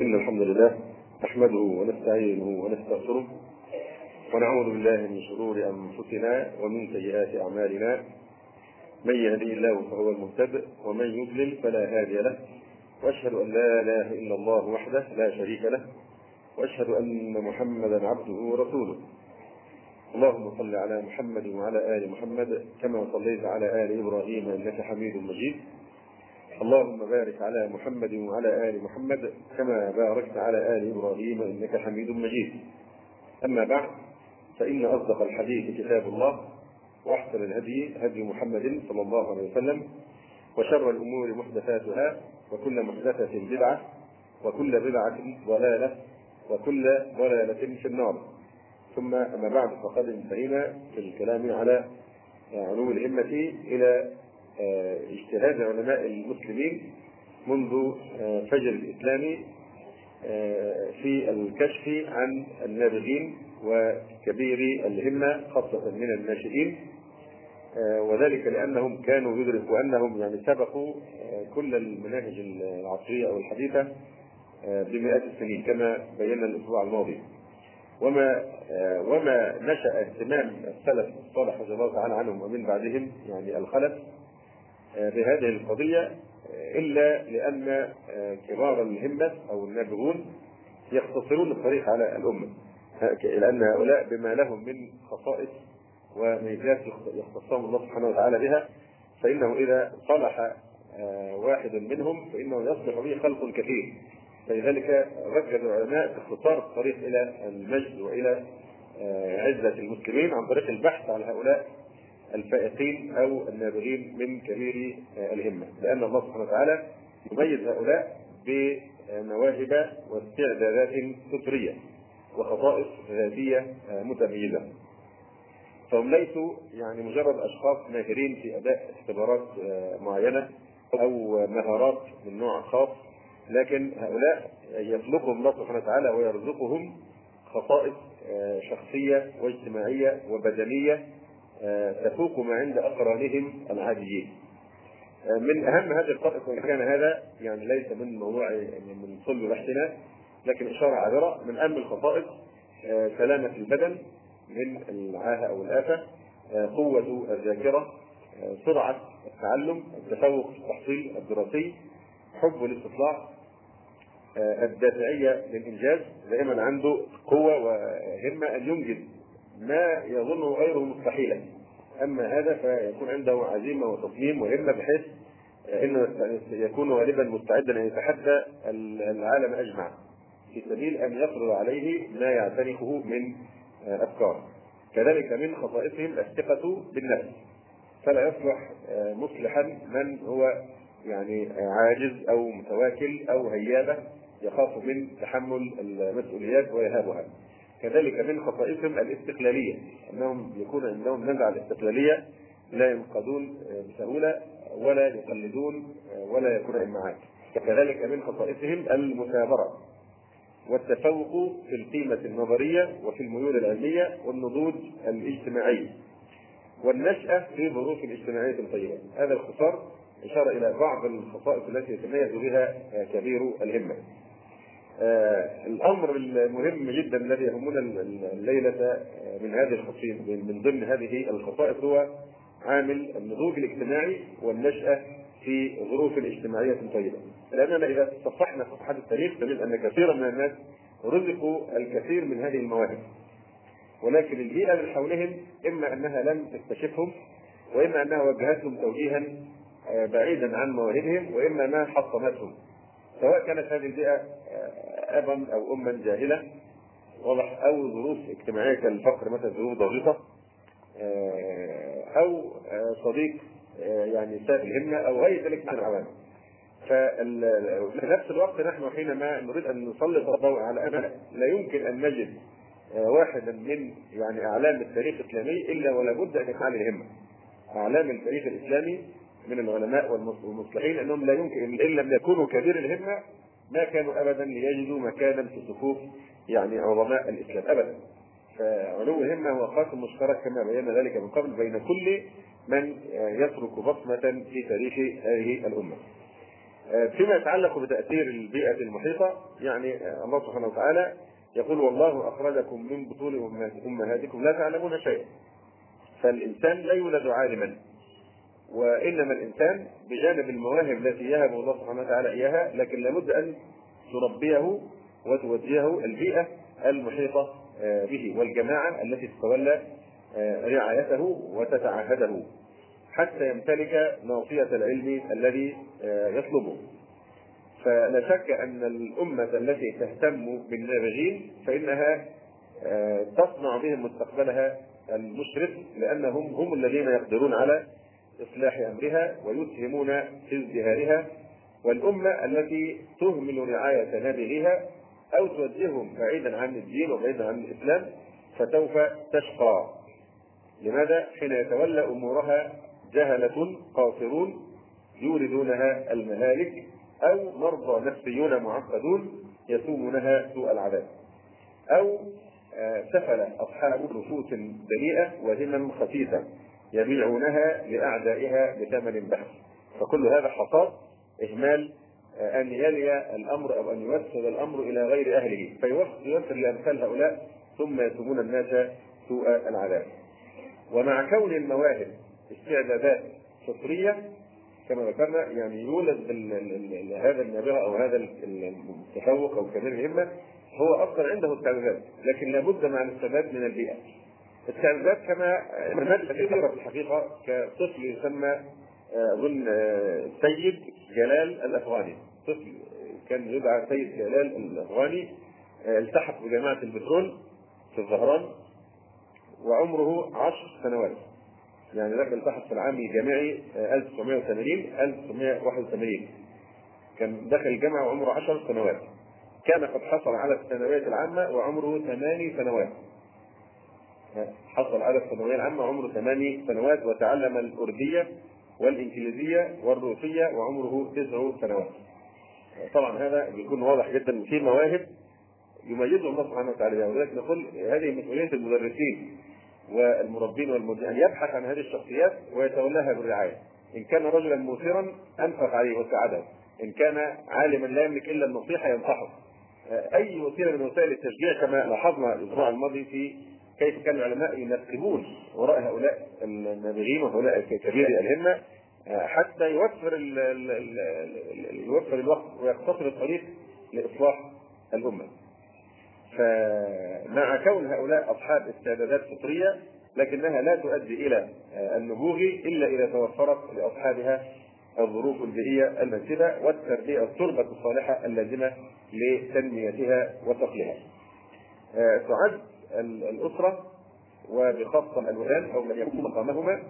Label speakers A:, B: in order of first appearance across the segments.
A: إن الحمد لله نحمده ونستعينه ونستغفره ونعوذ بالله من شرور أنفسنا ومن سيئات أعمالنا. من يهدي الله فهو المهتد ومن يضلل فلا هادي له. وأشهد أن لا إله إلا الله وحده لا شريك له. وأشهد أن محمدا عبده ورسوله. اللهم صل على محمد وعلى آل محمد كما صليت على آل إبراهيم إنك حميد مجيد. اللهم بارك على محمد وعلى آل محمد كما باركت على آل إبراهيم انك حميد مجيد. أما بعد فإن أصدق الحديث كتاب الله وأحسن الهدي هدي محمد صلى الله عليه وسلم وشر الأمور محدثاتها وكل محدثة بدعة وكل بدعة ضلالة وكل ضلالة في النار. ثم أما بعد فقد انتهينا في الكلام على علو الهمة إلى اجتهاد علماء المسلمين منذ فجر الاسلام في الكشف عن النابغين وكبير الهمة خاصة من الناشئين وذلك لأنهم كانوا يدركوا أنهم يعني سبقوا كل المناهج العصرية أو الحديثة بمئات السنين كما بينا الأسبوع الماضي. وما وما نشأ اهتمام السلف الصالح رضي الله تعالى عنهم ومن بعدهم يعني الخلف بهذه القضية إلا لأن كبار الهمه أو النابغون يختصرون الطريق على الأمة. لأن هؤلاء بما لهم من خصائص وميزات يختصهم الله سبحانه وتعالى بها فإنه إذا صلح واحد منهم فإنه يصلح به خلق كثير. فلذلك ركز العلماء في اختصار الطريق إلى المجد وإلى عزة المسلمين عن طريق البحث عن هؤلاء الفائقين أو النابغين من كبير الهمة. لأن الله سبحانه وتعالى يميز هؤلاء بمواهب واستعدادات فطريه وخصائص ذاتية متميزة. فهم ليسوا يعني مجرد أشخاص ماهرين في أداء اختبارات معينة أو مهارات من نوع خاص لكن هؤلاء يخلقهم الله سبحانه وتعالى ويرزقهم خصائص شخصية واجتماعية وبدنية تفوق ما عند أقرانهم العاديين. من أهم هذه الخصائص وان كان هذا يعني ليس من موضوع من صلب بحثنا لكن إشارة عابرة من أهم الخصائص سلامة البدن من العاهة أو الآفة قوة الذاكرة سرعة التعلم التفوق في التحصيل الدراسي حب الاستطلاع الدافعية للإنجاز دائما عنده قوة وهمة أن ينجز ما يظنه غيره مستحيلا أما هذا فيكون عنده عزيمة وتصميم وهمة بحيث أنه يكون غالبا مستعدا أن يتحدى العالم أجمع في سبيل أن يفرض عليه ما يعتنقه من أفكار. كذلك من خصائصهم الثقة بالنفس. فلا يصلح مصلحا من هو يعني عاجز أو متواكل أو هيابة يخاف من تحمل المسؤوليات ويهابها. كذلك من خصائصهم الاستقلالية أنهم يكون عندهم نزعة الاستقلالية لا ينقذون بسهولة ولا يقلدون ولا يكون معاك. كذلك من خصائصهم المثابرة والتفوق في القيمة النظرية وفي الميول العلمية والنضوج الاجتماعي والنشأة في ظروف اجتماعية طيبة هذا الاختصار إشارة إلى بعض الخصائص التي يتميز بها كبير الهمة. آه الأمر المهم جدا الذي يهمنا الليلة من هذه الخصائص من ضمن هذه الخصائص هو عامل النضوج الاجتماعي والنشأة في ظروف اجتماعية طيبة. لأننا إذا صفحنا صفحات التاريخ نجد أن كثيرا من الناس رزقوا الكثير من هذه المواهب. ولكن البيئة من حولهم إما أنها لم تكتشفهم وإما أنها وجهتهم توجيها بعيدا عن مواهبهم وإما انها حطمتهم سواء كانت هذه البيئة ابا أو اما جاهله واضح أو ظروف اجتماعية كالفقر مثلا ظروف ضاغطه أو صديق يعني ساء الهمة أو غير ذلك من العوامل. ففي نفس الوقت نحن حينما نريد أن نسلط الضوء على أن لا يمكن أن نجد واحدا من يعني أعلام التاريخ الإسلامي إلا ولا بد أن يكون عليه همه أعلام التاريخ الإسلامي من العلماء والمصلحين أنهم لا يمكن إن لم يكونوا كبير الهمة ما كانوا ابدا ليجدوا مكانا في صفوف يعني عظماء الإسلام ابدا. فعلو الهمة هو قاسم مشترك كما بينا ذلك من قبل بين كل من يترك بصمة في تاريخ هذه الأمة. فيما يتعلق بتأثير البيئة المحيطة يعني الله سبحانه وتعالى يقول والله أخرجكم من بطون أمهاتكم لا تعلمون شيئا فالإنسان لا يولد عالما وإنما الإنسان بجانب المواهب التي يهب الله سبحانه وتعالى إياها لكن لابد أن تربيه وتوجهه البيئة المحيطة آه، به والجماعة التي تتولى آه، رعايته وتتعهده حتى يمتلك ناصيه العلم الذي آه، يطلبه. فلا شك أن الأمة التي تهتم بالنابغين فإنها تصنع بهم مستقبلها المشرف لأنهم هم الذين يقدرون على إصلاح أمرها ويسهمون في ازدهارها والأمة التي تهمل رعاية نابغيها أو توجههم بعيدا عن الدين وبعيدا عن الإسلام فسوف تشقى. لماذا؟ حين يتولى أمورها جهلة قاصرون يوردونها المهالك أو مرضى نفسيون معقدون يسومونها سوء العذاب. أو آه، سفل أصحاب نفوس دنيئة وهمم خفيفة. يبيعونها لأعدائها بثمن بخس فكل هذا حصاد إهمال آه، أن يلي الأمر أو أن يوسد الأمر إلى غير أهله. فيوسر لأمثال هؤلاء ثم يسومون الناس سوء العذاب. ومع كون المواهب استعدادات فطرية كما ذكرنا يعني يولد هذا النابغة أو هذا المتفوق أو كبير الهمة هو أصلا عنده استعدادات لكن لابد مع الاستعداد من البيئة. التعريفات كما نماذج كثيره في الحقيقة كطفل يسمى آه، أظن آه، سيد جلال الأفغاني. طفل كان يدعى سيد جلال الأفغاني آه، التحق بجامعة البترول في الظهران وعمره عشر سنوات. يعني ذاك التحق في العام الجامعي 1980 1981 كان دخل الجامعة وعمره 10 سنوات. كان قد حصل على الثانوية العامة وعمره ثماني سنوات. حصل على الثانويه العامه عمره ثماني سنوات وتعلم الأردية والإنجليزية والروسية وعمره تسع سنوات. طبعا هذا بيكون واضح جدا في مواهب يميزه الله سبحانه وتعالى ولذلك نقول هذه مسؤولية المدرسين والمربين والمديرين أن يبحث عن هذه الشخصيات ويتولاها بالرعاية. إن كان رجلا مثيرا انفق عليه وساعده. إن كان عالما لا يملك إلا النصيحة ينصحه. أي وسيلة من وسائل التشجيع كما لاحظنا الأسبوع الماضي في كيف كان العلماء ينقبون وراء هؤلاء النابغين وهؤلاء كبير الهمه آه، حتى يوفر ال ال ال يوفر الوقت ويقتصر الطريق لإصلاح الأمة. فمع كون هؤلاء أصحاب استعدادات فطرية لكنها لا تؤدي إلى آه، النبوغ إلا إذا توفرت لأصحابها الظروف البيئية المناسبة والتربية التربة الصالحة اللازمة لتنميتها وصقلها. آه، تعد الأسرة وبخاصة الولدان أو من يكون مقامهما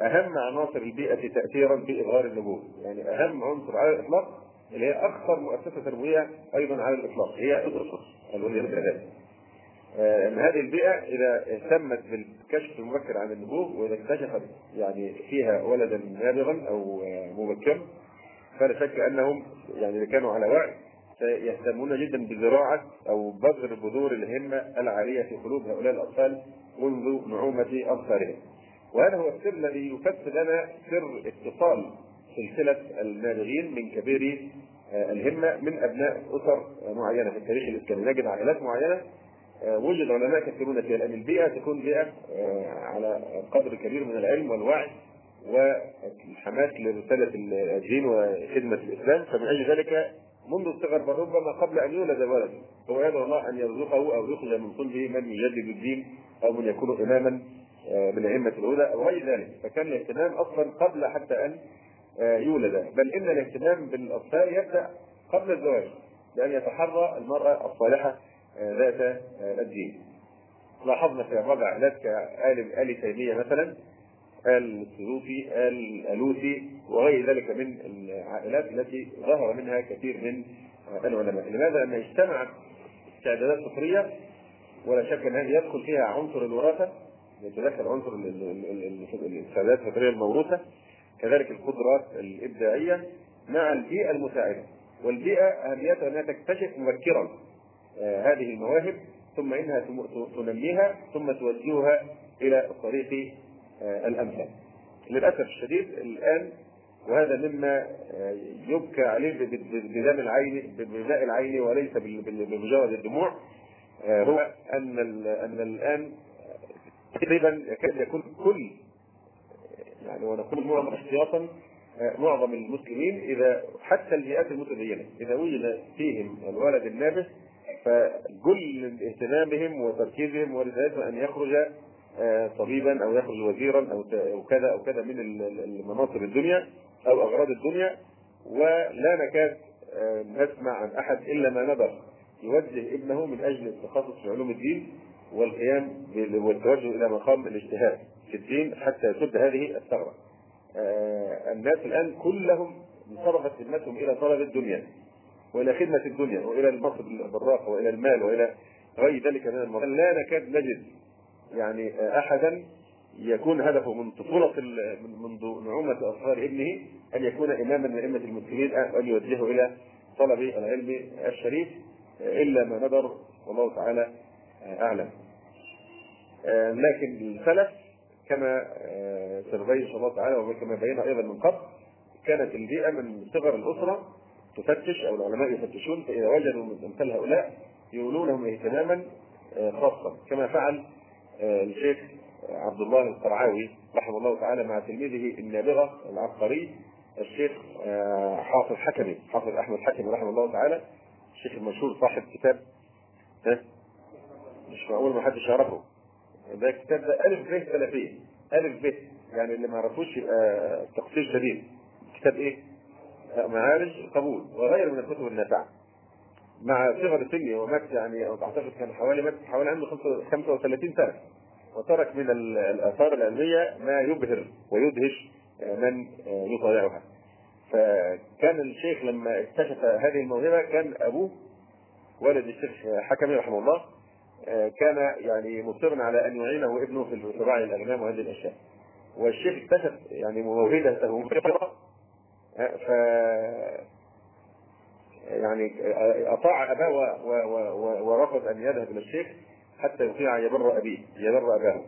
A: أهم عناصر البيئة تأثيرا في إظهار النبوة، يعني أهم عنصر على الإطلاق اللي هي أكثر مؤسسة تربوية أيضا على الإطلاق هي الأسرة الولدان. آه، إن هذه البيئة إذا اهتمت بالكشف المبكر عن النبوغ وإذا اكتشفت يعني فيها ولدا نابغا أو مبكرا فلا شك أنهم يعني كانوا على وعي يهتمون جدا بزراعة أو بذر بذور الهمة العالية في قلوب هؤلاء الأطفال منذ نعومة أظفارهم. وهذا هو السر الذي يفسر لنا سر اتصال سلسلة النابغين من كبير آه، الهمة من أبناء أسر معينة في التاريخ الإسلامي، نجد عائلات معينة آه، وجد علماء كثيرون فيها لأن البيئة. تكون بيئة آه، على قدر كبير من العلم والوعي والحماس لرسالة الدين وخدمة الإسلام. فمن أجل ذلك منذ الصغر بل ربما قبل أن يولد الولد هو يدعو الله أن يرزقه أو يخرج من صلبه من يجدد الدين أو من يكون إماما من أئمة الهدى أو غير ذلك. فكان الاهتمام أصلا قبل حتى أن آه، يولد. بل إن الاهتمام بالأطفال يبدأ قبل الزواج بأن يتحرى المرأة الصالحة آه، ذات آه، الدين. لاحظنا في الربع عائلات كآل آل تيمية مثلا آل الألوسي وغير ذلك من العائلات التي ظهر منها كثير من العلماء لماذا؟ أن اجتمعت استعدادات فطرية ولا شك أن هذه يدخل فيها عنصر الوراثة يتدخل عنصر الاستعدادات الفطرية الموروثة كذلك القدرات الإبداعية مع البيئة المساعدة والبيئة أهميتها أنها تكتشف مبكرا آه، هذه المواهب ثم إنها تنميها ثم توجهها إلى الطريق آه، الامثل. للأسف الشديد الآن وهذا مما يبكى عليه بدم العين بماء العين وليس بمجرد الدموع هو أن أن الآن تقريبا يكاد يكون كل يعني ونقول معظم احتياطا معظم المسلمين إذا حتى البيئات المتدينة إذا وجد فيهم الولد النابه فكل اهتمامهم وتركيزهم ولذلك أن يخرج آه، طبيبا أو يخرج وزيرا أو كذا أو كذا من المناصب الدنيا أو أغراض الدنيا ولا نكاد آه، نسمع عن أحد إلا ما نبغ يوجه ابنه من أجل التخصص في علوم الدين والقيام والتوجه إلى مقام الاجتهاد في الدين حتى يسد هذه الثغرة. آه، الناس الآن كلهم انصرفت خدمتهم إلى طلب الدنيا وإلى خدمة الدنيا وإلى المنصب البراق وإلى المال وإلى غير ذلك من المرض لا نكاد نجد يعني أحدا يكون هدفه من طفولة منذ نعومة أظفار ابنه أن يكون إماما من أئمة المسلمين أن يوجهه إلى طلب العلم الشريف إلا ما نظر والله تعالى أعلم. لكن السلف كما سنبين إن الله تعالى وكما بينا أيضا من قبل كانت البيئة من صغر الأسرة تفتش أو العلماء يفتشون فإذا وجدوا من أمثال هؤلاء يولونهم اهتماما خاصا كما فعل الشيخ عبد الله القرعاوي رحمه الله تعالى مع تلميذه النابغة العبقري الشيخ آه، حافظ حكمي حافظ أحمد حكمي رحمه الله تعالى الشيخ المشهور صاحب كتاب مش معقول ما حدش يعرفه. ده كتاب ده ألف ب سلفيه ألف ب يعني اللي ما يعرفوش يبقى تقصير شديد. كتاب إيه؟ آه، معارج القبول وغيره من الكتب النافعة. مع صغر سنه ومات يعني أعتقد كان حوالي مات حوالي عنده 35 سنة وترك من الآثار العلمية ما يبهر ويدهش من يطالعها. فكان الشيخ لما اكتشف هذه الموهبة كان أبوه والد الشيخ حكمي رحمه الله كان يعني مصرا على أن يعينه ابنه في زراعه الأغنام وهذه الأشياء. والشيخ اكتشف يعني موهبته ف يعني أطاع أباه ورفض أن يذهب إلى الشيخ حتى يطيع يبر أبيه يبر أباه.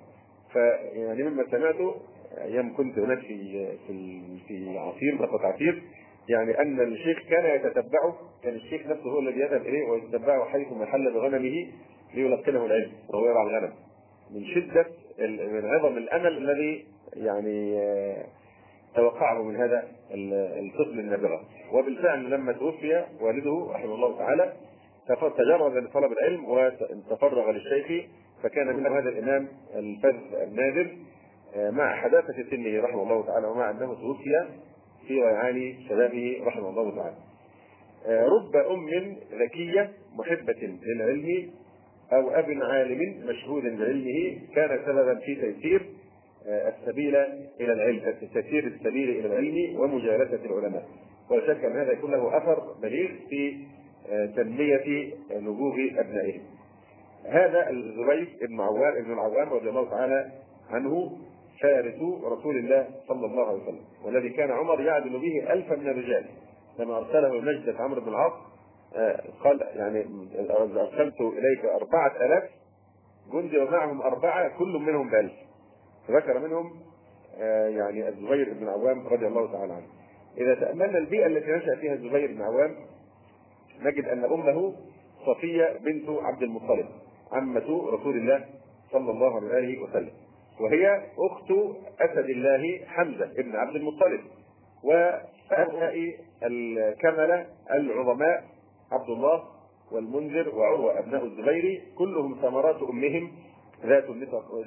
A: فيعني مما سمعته أيام كنت هناك في في في عصير منطقه عصير يعني أن الشيخ كان يتتبعه كان الشيخ نفسه هو الذي يذهب إليه ويتتبعه حيث محل بغنمه ليلقنه العلم وهو يرعى الغنم. من شدة من عظم الأمل الذي يعني توقعه من هذا الطفل النابغه وبالفعل لما توفي والده رحمه الله تعالى تجرد لطلب العلم وتفرغ للشيخ فكان من هذا الإمام الفذ النادر آه، مع حداثة سنه رحمه الله تعالى ومع أنه توفي في ريعان شبابه رحمه الله تعالى. آه، رب أم ذكية محبة للعلم أو أب عالم مشهود بعلمه كان سببا في تيسير السبيل إلى العلم تيسير السبيل إلى العلم ومجالسة العلماء. ولا شك أن هذا يكون له أثر بليغ في تنمية نبوغ أبنائهم. هذا الزبير بن عوام بن العوام رضي الله تعالى عنه فارس رسول الله صلى الله عليه وسلم والذي كان عمر يعدل به ألفا من الرجال. لما أرسله نجدة عمرو بن العاص آه، قال يعني أرسلت إليك أربعة آلاف جندي ومعهم أربعة كل منهم بألف. ذكر منهم آه، يعني الزبير بن عوام رضي الله تعالى عنه. إذا تأملنا البيئة التي نشأ فيها الزبير بن عوام نجد أن أمه صفية بنت عبد المطلب عمة رسول الله صلى الله عليه وسلم. وهي أخت أسد الله حمزة ابن عبد المطلب وهؤلاء الكملة العظماء عبد الله والمنذر وعروة أبناء الزبير كلهم ثمرات أمهم ذات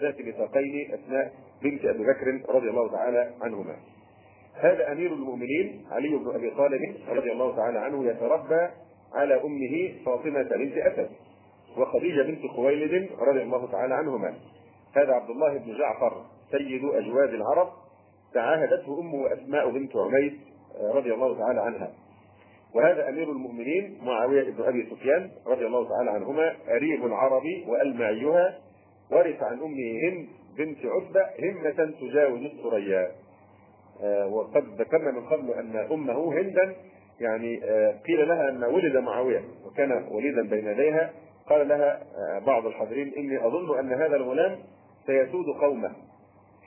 A: ذات نطاقين أثناء بنت أبي بكر رضي الله تعالى عنهما. هذا أمير المؤمنين علي بن أبي طالب رضي الله تعالى عنه يتربى على أمه فاطمة بنت أسد وخديجة بنت خويلد رضي الله تعالى عنهما. هذا عبد الله بن جعفر سيد اجواد العرب تعاهدته أمه اسماء بنت عميس رضي الله تعالى عنها. وهذا أمير المؤمنين معاوية بن أبي سفيان رضي الله تعالى عنهما أريب العرب وألمعيها. ورث عن أمه هند بنت عتبة همه تجاوز الثريا. آه، وقد ذكرنا من قبل أن أمه هندا يعني آه، قيل لها أن ولد معاوية وكان وليدا بين يديها. قال لها آه، بعض الحاضرين إني أظن أن هذا الغلام سيسود قومه.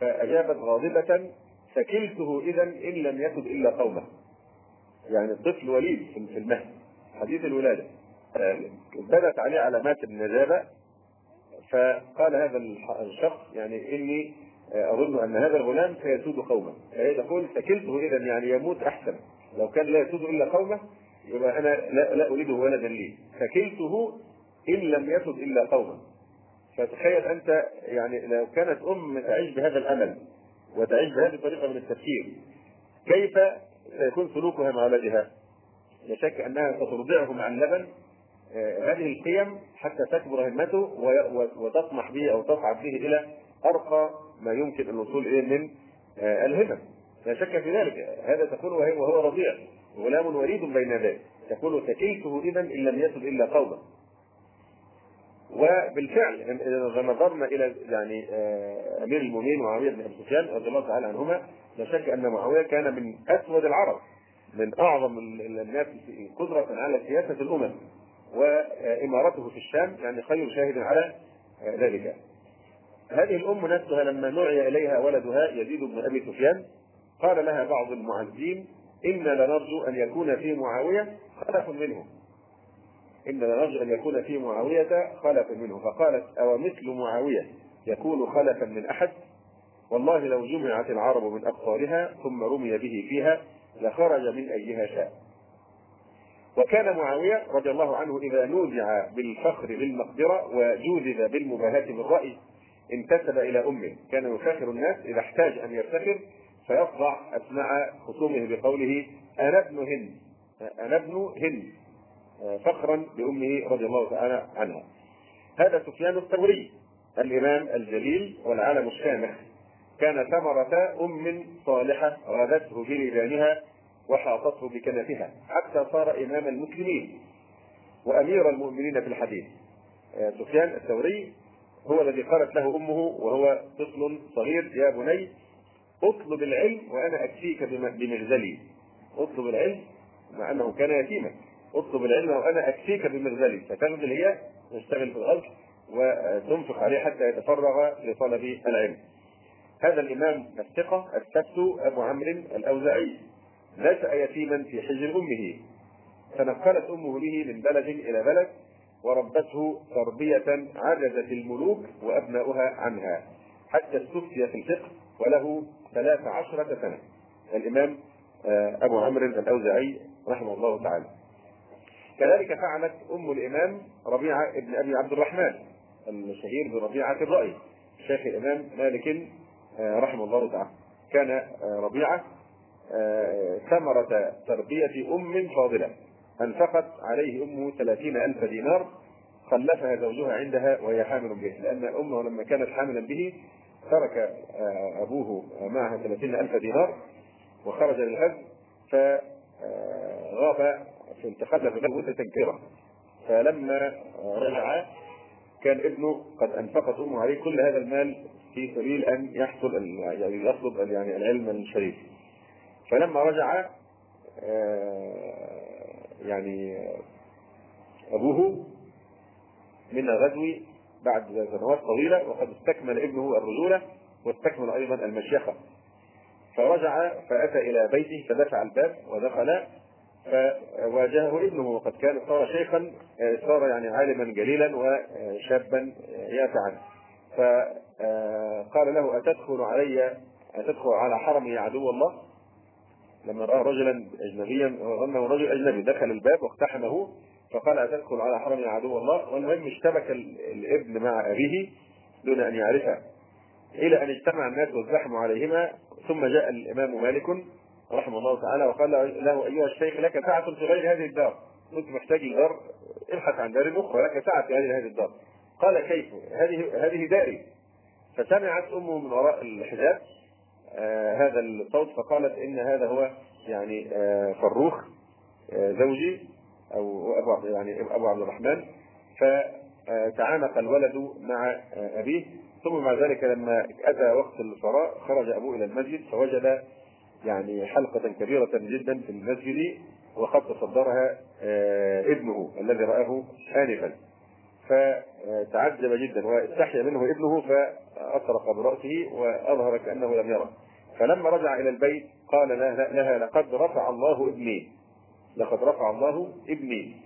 A: فأجابت غاضبة فكلته إذا إن لم يتب إلا قومه. يعني الطفل وليد في المهد حديث الولادة. بدت عليه علامات النجابة. فقال هذا الشخص يعني إني أظن أن هذا الغلام سيسود قومه. فهي تقول فكلته إذا يعني يموت أحسن. لو كان لا يسود إلا قومه يبقى أنا لا, لا أريده ولدا لي. فكلته إن لم يسد إلا قومه. فتخيل أنت يعني لو كانت أم تعيش بهذا الأمل وتعيش بهذه الطريقة من التفكير كيف سيكون سلوكها مع ولدها؟ لا شك أنها سترضعه اللبن آه، هذه القيم حتى تكبر همته وتطمح به أو تصعد به إلى أرقى ما يمكن الوصول إليه من آه، الهمم. لا شك في ذلك. هذا تقول وهو رضيع. غلام وليد بين ذلك. تقول تكيته إذا إن لم يصل إلا قوما. وبالفعل اذا نظرنا إلى يعني آه، أمير المؤمنين معاوية بن أبي سفيان رضي الله تعالى عنهما لا شك أن معاوية كان من أسود العرب من أعظم الناس قدرة على سياسة الأمم. وإمارته في الشام يعني خير شاهد على ذلك. هذه الأم نفسها لما نعي إليها ولدها يزيد بن أبي سفيان قال لها بعض المعزين إنا لنرجو أن يكون في معاوية خلف منه إن لنرجو أن يكون في معاوية خلف منه فقالت أو مثل معاوية يكون خلفا من أحد؟ والله لو جمعت العرب من أقطارها ثم رمي به فيها لخرج من أيها شاء. وكان معاوية رضي الله عنه إذا نوزع بالفخر بالمقدرة وجوزب بالمباهاة بالرأي انتسب إلى أمه. كان يفاخر الناس إذا احتاج أن يفتخر فيخضع أسماء خصومه بقوله أنا ابن هند. أنا ابن هند. فخرا بامه رضي الله تعالى عنها. هذا سفيان الثوري الإمام الجليل والعالم الشامخ. كان ثمرة أم صالحة غذته بلبانها وحاطته بكنفها حتى صار إمام المسلمين وأمير المؤمنين في الحديث. سفيان الثوري هو الذي قالت له أمه وهو طفل صغير يا بني اطلب العلم وأنا أكفيك بمغزلي. اطلب العلم مع أنه كان يتيما اطلب العلم وأنا أكفيك بمغزلي فتغزل هي تشتغل في الأرض وتنفق عليه حتى يتفرغ لطلب العلم. هذا الإمام الثقة السبت أبو عمرو الأوزاعي نشا يتيما في حجر أمه. تنقلت أمه به من بلد إلى بلد وربته تربية عجزت الملوك وأبناؤها عنها حتى استفتي في الفقه وله ثلاث عشرة سنة. الإمام آه، أبو عمرو الأوزاعي رحمه الله تعالى. كذلك فعلت أم الإمام ربيعة ابن أبي عبد الرحمن الشهير بربيعة الرأي شيخ الإمام مالك آه، رحمه الله تعالى. كان آه، ربيعة آه، ثمرة تربية أم فاضلة. أنفقت عليه أمه ثلاثين ألف دينار خلفها زوجها عندها وهي حامل به. لأن أمه لما كانت حاملا به ترك أبوه معها ثلاثين ألف دينار وخرج للغزو فغاب تخلف له مدة كبيرة. فلما رجع كان ابنه قد أنفقت أمه عليه كل هذا المال في سبيل أن يحصل يعني يطلب يعني العلم الشريف. فلما رجع آه، يعني أبوه من الغزو بعد سنوات طويلة وقد استكمل ابنه الرجولة واستكمل أيضا المشيخة. فرجع فأتى إلى بيته فدفع الباب ودخل فواجهه ابنه وقد كان صار شيخا صار يعني عالما جليلا وشابا يافعا. فقال له أتدخل علي أتدخل على حرمي عدو الله؟ لما رأى رجلا أجنبيا وظنه رجل أجنبي دخل الباب واقتحمه فقال أتدخل على حرمي عدو الله؟ والمهم اشتبك الابن مع أبيه دون أن يعرفه. إلى أن اجتمع الناس والزحم عليهما ثم جاء الإمام مالك رحمه الله تعالى وقال له أيها الشيخ لك ساعة في غير هذه الدار. كنت محتاج الدار ابحث عن دار أخرى لك ساعة في هذه الدار. قال كيف؟ هذه هذه داري. فسمعت أمه من وراء الحجاب هذا الصوت فقالت إن هذا هو يعني آه فروخ آه زوجي أو أبو يعني أبو عبد الرحمن. فتعانق الولد مع آه أبيه. ثم مع ذلك لما أتى وقت الصلاه خرج أبوه إلى المسجد فوجد يعني حلقة كبيرة جدا في المسجد وقد تصدرها آه، ابنه الذي رآه آنفا. فتعجب جدا واستحيا منه ابنه فأطرق برأسه وأظهر كأنه لم يره. فلما رجع إلى البيت قال لها, لقد رفع الله ابني. لقد رفع الله ابني.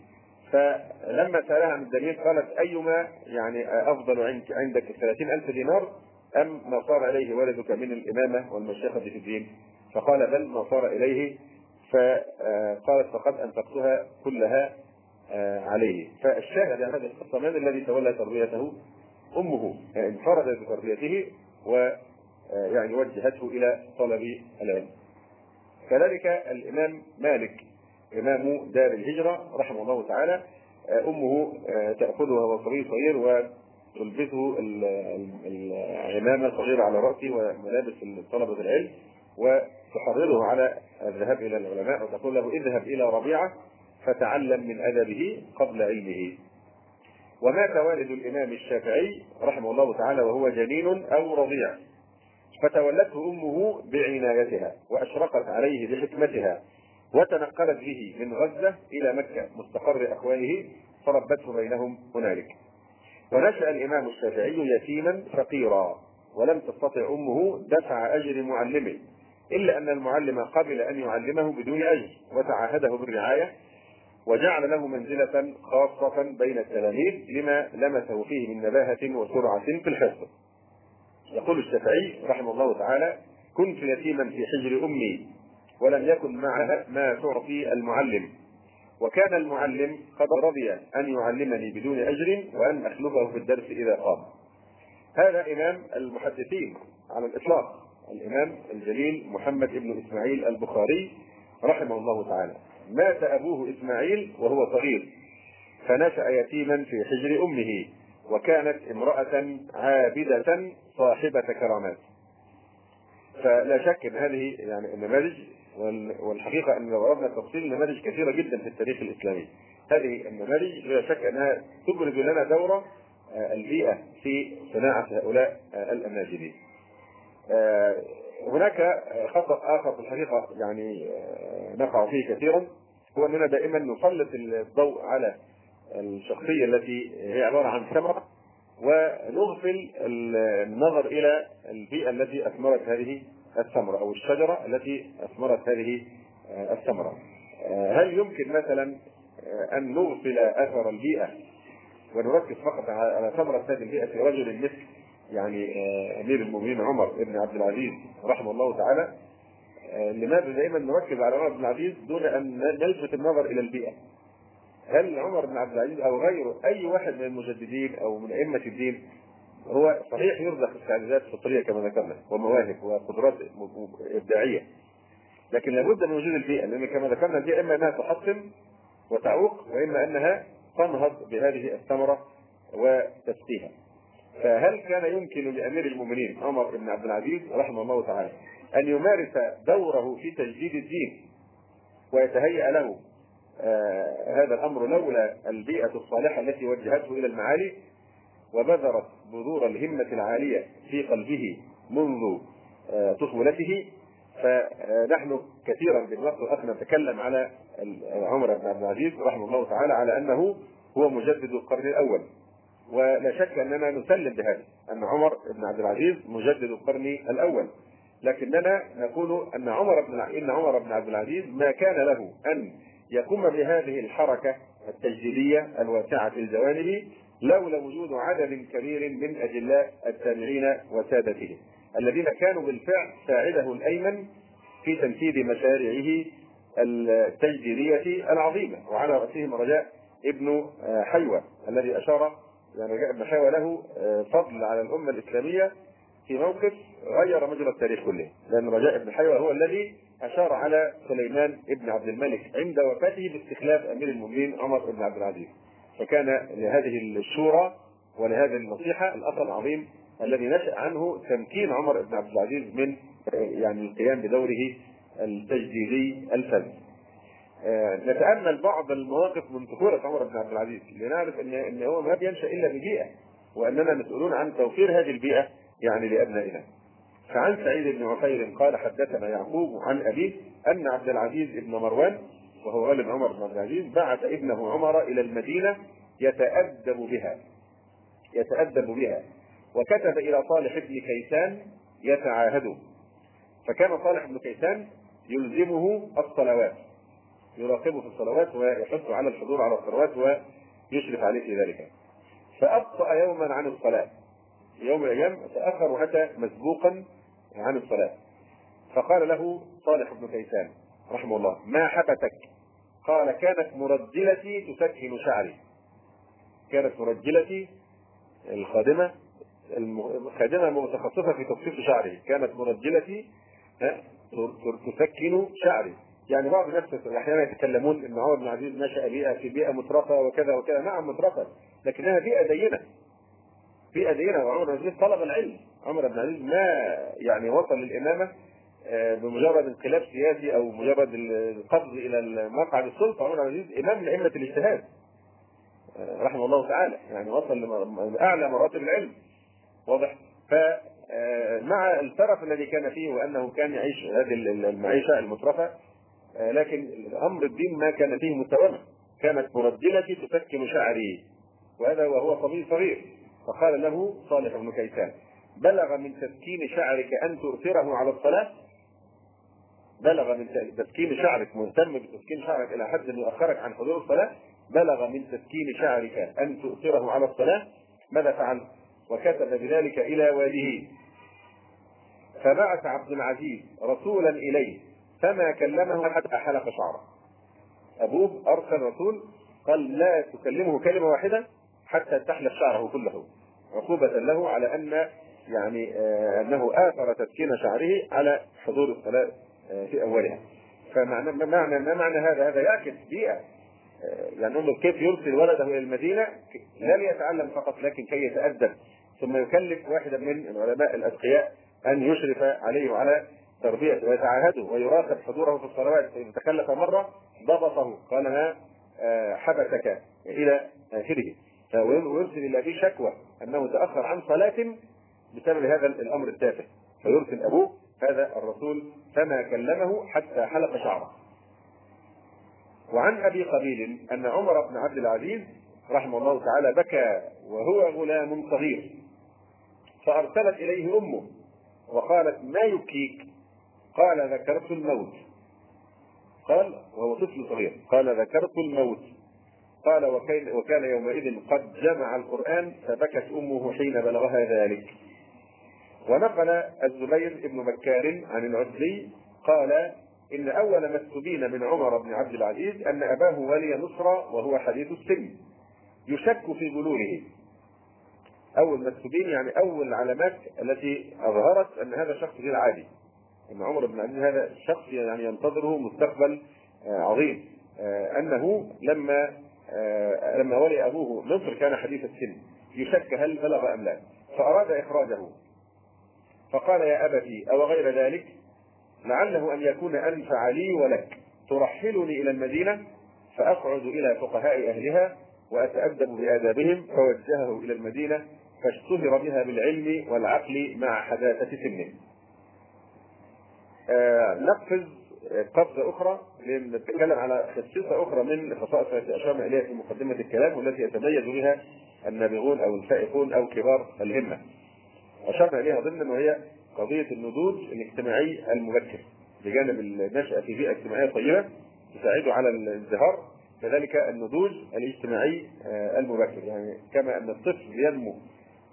A: فلما سألها عن الدليل قالت أيما يعني أفضل عندك 30000 دينار أم ما صار إليه ولدك من الإمامة والمشيخة في الدين؟ فقال بل ما صار إليه. فقالت فقد أنفقتها كلها عليه. فالشاهد عن هذه القصة من الذي تولى تربيته؟ أمه يعني انفردت بتربيته و يعني وجهته إلى طلب العلم. كذلك الإمام مالك إمام دار الهجرة رحمه الله تعالى أمه تأخذه وهو صغير صغير وتلبسه العمامة الصغيرة على رأسه وملابس طلبة العلم وتحرضه على الذهاب إلى العلماء وتقول له اذهب إلى ربيعة فتعلم من أدبه قبل علمه. ومات والد الإمام الشافعي رحمه الله تعالى وهو جنين أو رضيع. فتولته أمه بعنايتها وأشرقت عليه بحكمتها وتنقلت به من غزة إلى مكة مستقر أخوانه فربته بينهم هنالك ونشأ الإمام الشافعي يتيما فقيرا ولم تستطع أمه دفع أجر معلمه إلا أن المعلم قبل أن يعلمه بدون أجر وتعاهده بالرعاية وجعل له منزلة خاصة بين التلاميذ لما لمسه فيه من نباهة وسرعة في الحفظ. يقول الشافعي رحمه الله تعالى: كنت يتيما في حجر أمي ولم يكن معها ما تعطي المعلم. وكان المعلم قد رضي أن يعلمني بدون أجر وأن أخلفه في الدرس إذا قام. هذا إمام المحدثين على الإطلاق. الإمام الجليل محمد بن إسماعيل البخاري رحمه الله تعالى. مات أبوه إسماعيل وهو صغير فنشأ يتيما في حجر أمه. وكانت امرأة عابدة صاحبة كرامات فلا شك إن هذه يعني النماذج والحقيقة أن لو أردنا تفصيل نماذج كثيرة جدا في التاريخ الإسلامي هذه النماذج لا شك أنها تبرز لنا دور البيئة في صناعة هؤلاء الأماجدين. هناك خطا آخر في الحقيقة يعني نقع فيه كثيرا هو أننا دائما نسلط الضوء على الشخصية التي هي عبارة عن ثمرة ونغفل النظر إلى البيئة التي أثمرت هذه الثمرة أو الشجرة التي أثمرت هذه الثمرة. هل يمكن مثلا أن نغفل أثر البيئة ونركز فقط على ثمرة هذه البيئة في رجل مثل يعني أمير المؤمنين عمر بن عبد العزيز رحمه الله تعالى لماذا دائما نركز على عمر بن العزيز دون أن نلفت النظر إلى البيئة؟ هل عمر بن عبد العزيز أو غيره أي واحد من المجددين أو من أئمة الدين هو صحيح يرزق استعدادات فطرية كما ذكرنا ومواهب وقدرات إبداعية لكن لابد من وجود البيئة لأن كما ذكرنا البيئة إما أنها تحطم وتعوق وإما أنها تنهض بهذه الثمرة وتسقيها. فهل كان يمكن لأمير المؤمنين عمر بن عبد العزيز رحمه الله تعالى أن يمارس دوره في تجديد الدين ويتهيأ له هذا الأمر لولا البيئة الصالحة التي وجهته إلى المعالي وبذرت بذور الهمة العالية في قلبه منذ آه طفولته. فنحن كثيرا بالوقت والاخر نتكلم على عمر بن عبد العزيز رحمه الله تعالى على أنه هو مجدد القرن الأول. ولا شك أننا نسلم بهذا أن عمر بن عبد العزيز مجدد القرن الأول. لكننا نقول أن عمر بن إن عمر بن عبد العزيز ما كان له أن يقوم بهذه الحركة التجديدية الواسعة الجوانب لولا وجود عدد كبير من اجلاء التابعين وسادتهم الذين كانوا بالفعل ساعده الأيمن في تنفيذ مشاريعه التجديدية العظيمة. وعلى رأسهم رجاء ابن حيوة الذي أشار يعني رجاء ابن حيوة له فضل على الأمة الإسلامية في موقف غير مجرى التاريخ كله لأن رجاء ابن حيوة هو الذي أشار على سليمان ابن عبد الملك عند وفاته باستخلاف أمير المؤمنين عمر بن عبد العزيز فكان لهذه الشورى ولهذه النصيحة الاثر العظيم الذي نشأ عنه تمكين عمر بن عبد العزيز من يعني القيام بدوره التجديدي الفذ. نتأمل بعض المواقف من طفوله عمر بن عبد العزيز لنعرف أن أن هو ما بينشأ إلا ببيئه وأننا مسؤولون عن توفير هذه البيئة يعني لأبنائنا. فعن سعيد بن عفير قال حدثنا يعقوب عن أبيه أن عبد العزيز بن مروان وهو والد عمر بن عبد العزيز بعث ابنه عمر إلى المدينة يتأدب بها يتأدب بها وكتب إلى صالح بن كيسان يتعاهده. فكان صالح بن كيسان يلزمه الصلوات يراقبه في الصلوات ويحث على الحضور على الصلوات ويشرف عليه في ذلك. فأبطأ يوما عن الصلاة يوم من الأيام تأخر وأتى مسبوقا عن الصلاة. فقال له صالح بن كيسان رحمه الله ما حبتك قال كانت مرجلتي تسكن شعري. كانت مرجلتي الخادمة الخادمة متخصصة في تخصيص شعري. كانت مرجلتي تسكن شعري. يعني بعض الناس أحيانا يتكلمون إن عمر بن عزيز نشأ بيئة في بيئة مترفة وكذا وكذا. نعم مترفة لكنها بيئة دينة. بيئه دينه وعمر بن طلب العلم. عمر بن عزيز ما يعني وصل للإمامة آه، بمجرد انقلاب سياسي أو مجرد القفز إلى مقعد السلطة. عمر بن عزيز إمام لائمه الاجتهاد آه، رحمه الله تعالى. يعني وصل لاعلى مراتب العلم. واضح؟ فمع آه، الترف الذي كان فيه وأنه كان يعيش هذه المعيشة المترفة لكن أمر الدين ما كان فيه مستوى كانت مردلتي تسكن شعري وهذا وهو صبي صغير. فقال له صالح بن كيسان بلغ من تسكين شعرك أن تؤثره على الصلاة؟ بلغ من تسكين شعرك مهتم بتسكين شعرك إلى حد ان يؤخرك عن حضور الصلاة؟ بلغ من تسكين شعرك أن تؤثره على الصلاة؟ ماذا فعل؟ وكتب بذلك إلى والده. فبعث عبد العزيز رسولا إليه فما كلمه حتى حلق شعره. أبوه أرسل رسول قال لا تكلمه كلمة واحدة حتى تحلق شعره كله. عقوبة له على أن يعني آه أنه آثر تسكين شعره على حضور الصلاة آه في أولها. فمعنى ما معنى ما معنى هذا؟ هذا يعكس بيئة آه يعني انظر كيف يرسل ولده إلى المدينة لا ليتعلم فقط لكن كي يتادب ثم يكلف واحدا من العلماء الأتقياء أن يشرف عليه وعلى تربيته ويتعاهده ويراقب حضوره في الصلوات. فإن تكلف مرة ضبطه قال آه، حبسك إلى آخره. ويرسل إلى أبيه شكوى أنه تأخر عن صلاة بسبب هذا الأمر التافه. فيرسل أبوه هذا الرسول فما كلمه حتى حلق شعره. وعن أبي قبيل أن عمر بن عبد العزيز رحمه الله تعالى بكى وهو غلام صغير. فأرسلت إليه أمه وقالت ما يبكيك؟ قال ذكرت الموت. قال وهو طفل صغير. قال ذكرت الموت. قال وكان, وكان يومئذ قد جمع القرآن فبكت أمه حين بلغها ذلك. ونقل الزبير بن بكار عن العزلي قال إن أول ما استبين من عمر بن عبد العزيز أن أباه ولي مصر وهو حديث السن يشك في بلوغه أول ما استبين يعني أول العلامات التي أظهرت أن هذا شخص غير عادي. إن عمر بن عبد هذا شخص يعني ينتظره مستقبل آه، عظيم. آه، أنه لما لما ولي أبوه مصر كان حديث السن. يشك هل بلغ أم لا. فأراد إخراجه. فقال يا أبتي أو غير ذلك؟ لعله أن يكون أنفع لي ولك. ترحلني إلى المدينة فأقعد إلى فقهاء أهلها وأتأدب بآدابهم فوجهه إلى المدينة فاشتهر بها بالعلم والعقل مع حداثة سنه. آه، نقفز قفزة أخرى. نتكلم على خصيصة أخرى من خصائص التي أشرنا إليها في مقدمة الكلام والتي يتميز بها النابغون أو الفائقون أو كبار الهمة. أشرنا إليها ضمنا وهي قضية النضوج الاجتماعي المبكر بجانب النشأة في بيئة اجتماعية طيبة تساعده على الازدهار كذلك النضوج الاجتماعي آه، المبكر يعني كما أن الطفل ينمو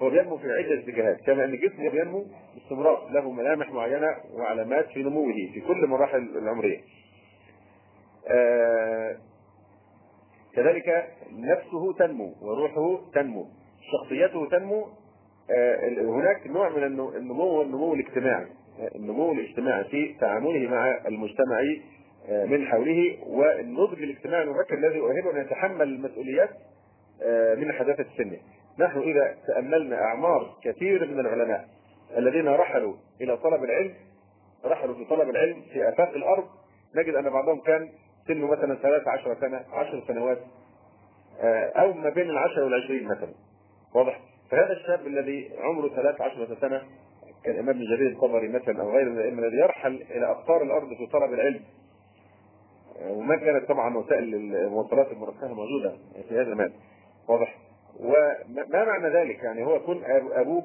A: هو بينمو في عدة اتجاهات كما أن جسمه بينمو باستمرار له ملامح معينة وعلامات في نموه في كل المراحل العمرية كذلك نفسه تنمو وروحه تنمو شخصيته تنمو آه هناك نوع من النمو النمو الاجتماعي النمو الاجتماعي في تعامله مع المجتمع آه من حوله والنضج الاجتماعي المبكر الذي يؤهله أن يتحمل المسؤوليات آه، من حداثة سنه نحن إذا تأملنا أعمار كثير من العلماء الذين رحلوا إلى طلب العلم رحلوا في طلب العلم في آفاق الأرض نجد أن بعضهم كان سنه مثلا 13 سنة 10 سنوات آه، أو ما بين العشرة والعشرين مثلا. واضح؟ فهذا الشاب الذي عمره 13 سنة كالإمام ابن جرير الطبري مثلا أو غيره من الأئمة الذي يرحل إلى أقطار الأرض في طلب العلم. آه، وما كانت طبعا وسائل المواصلات المرفهة موجودة في هذا المال. واضح؟ وما معنى ذلك؟ يعني هو كن أبوه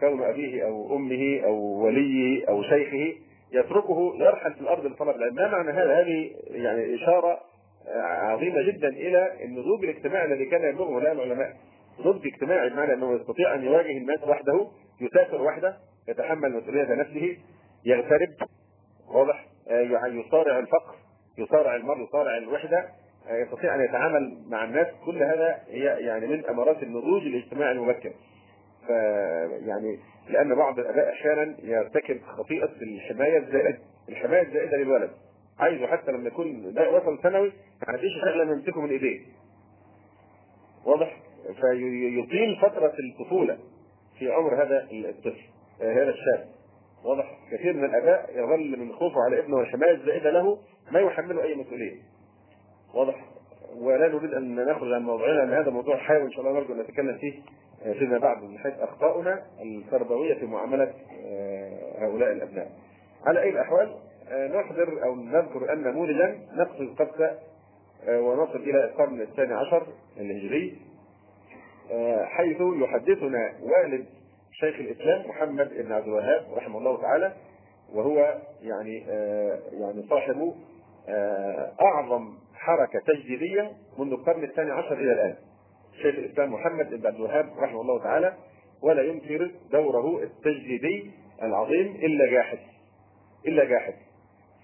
A: كون أبيه أو أمه أو وليه أو شيخه يتركه يرحل في الأرض لطلب العلم ما معنى هذا؟ هذه يعني إشارة عظيمة جدا إلى النضوج الاجتماعي الذي كان يبلغه هؤلاء العلماء. نضج اجتماعي بمعنى أنه يستطيع أن يواجه الناس وحده يسافر وحده يتحمل مسؤولية نفسه يغترب واضح؟ يصارع الفقر يصارع المرض يصارع الوحدة يستطيع أن يتعامل مع الناس. كل هذا هي يعني من أمارات النضوج الاجتماعي المبكر. ف يعني لأن بعض الأباء أحيانا يرتكب خطيئة الحماية الزائدة الحماية الزائدة للولد. عايزه حتى لما يكون ده وصل ثانوي ما عنديش شغله إنه يمسكه من إيديه. واضح؟ فيطيل فترة الطفولة في عمر هذا الطفل هذا الشاب. واضح؟ كثير من الأباء يظل من خوفه على إبنه والحماية الزائدة له ما يحمله أي مسؤولية. واضح؟ ولا نريد أن نخرج عن موضوعنا لأن هذا موضوع حيوي إن شاء الله نرجو أن نتكلم فيه. فيما بعد من حيث أخطاؤنا التربوية في معاملة هؤلاء الأبناء. على أي الأحوال نحضر أو نذكر أن نموذجا نقصد قبسه ونصل إلى القرن الثاني عشر الهجري حيث يحدثنا والد شيخ الإسلام محمد بن عبد الوهاب رحمه الله تعالى وهو يعني يعني صاحب أعظم حركة تجديدية منذ القرن الثاني عشر إلى الآن. شيخ الإسلام محمد بن عبد الوهاب رحمه الله تعالى ولا ينكر دوره التجديدي العظيم إلا جاحد. إلا جاحد.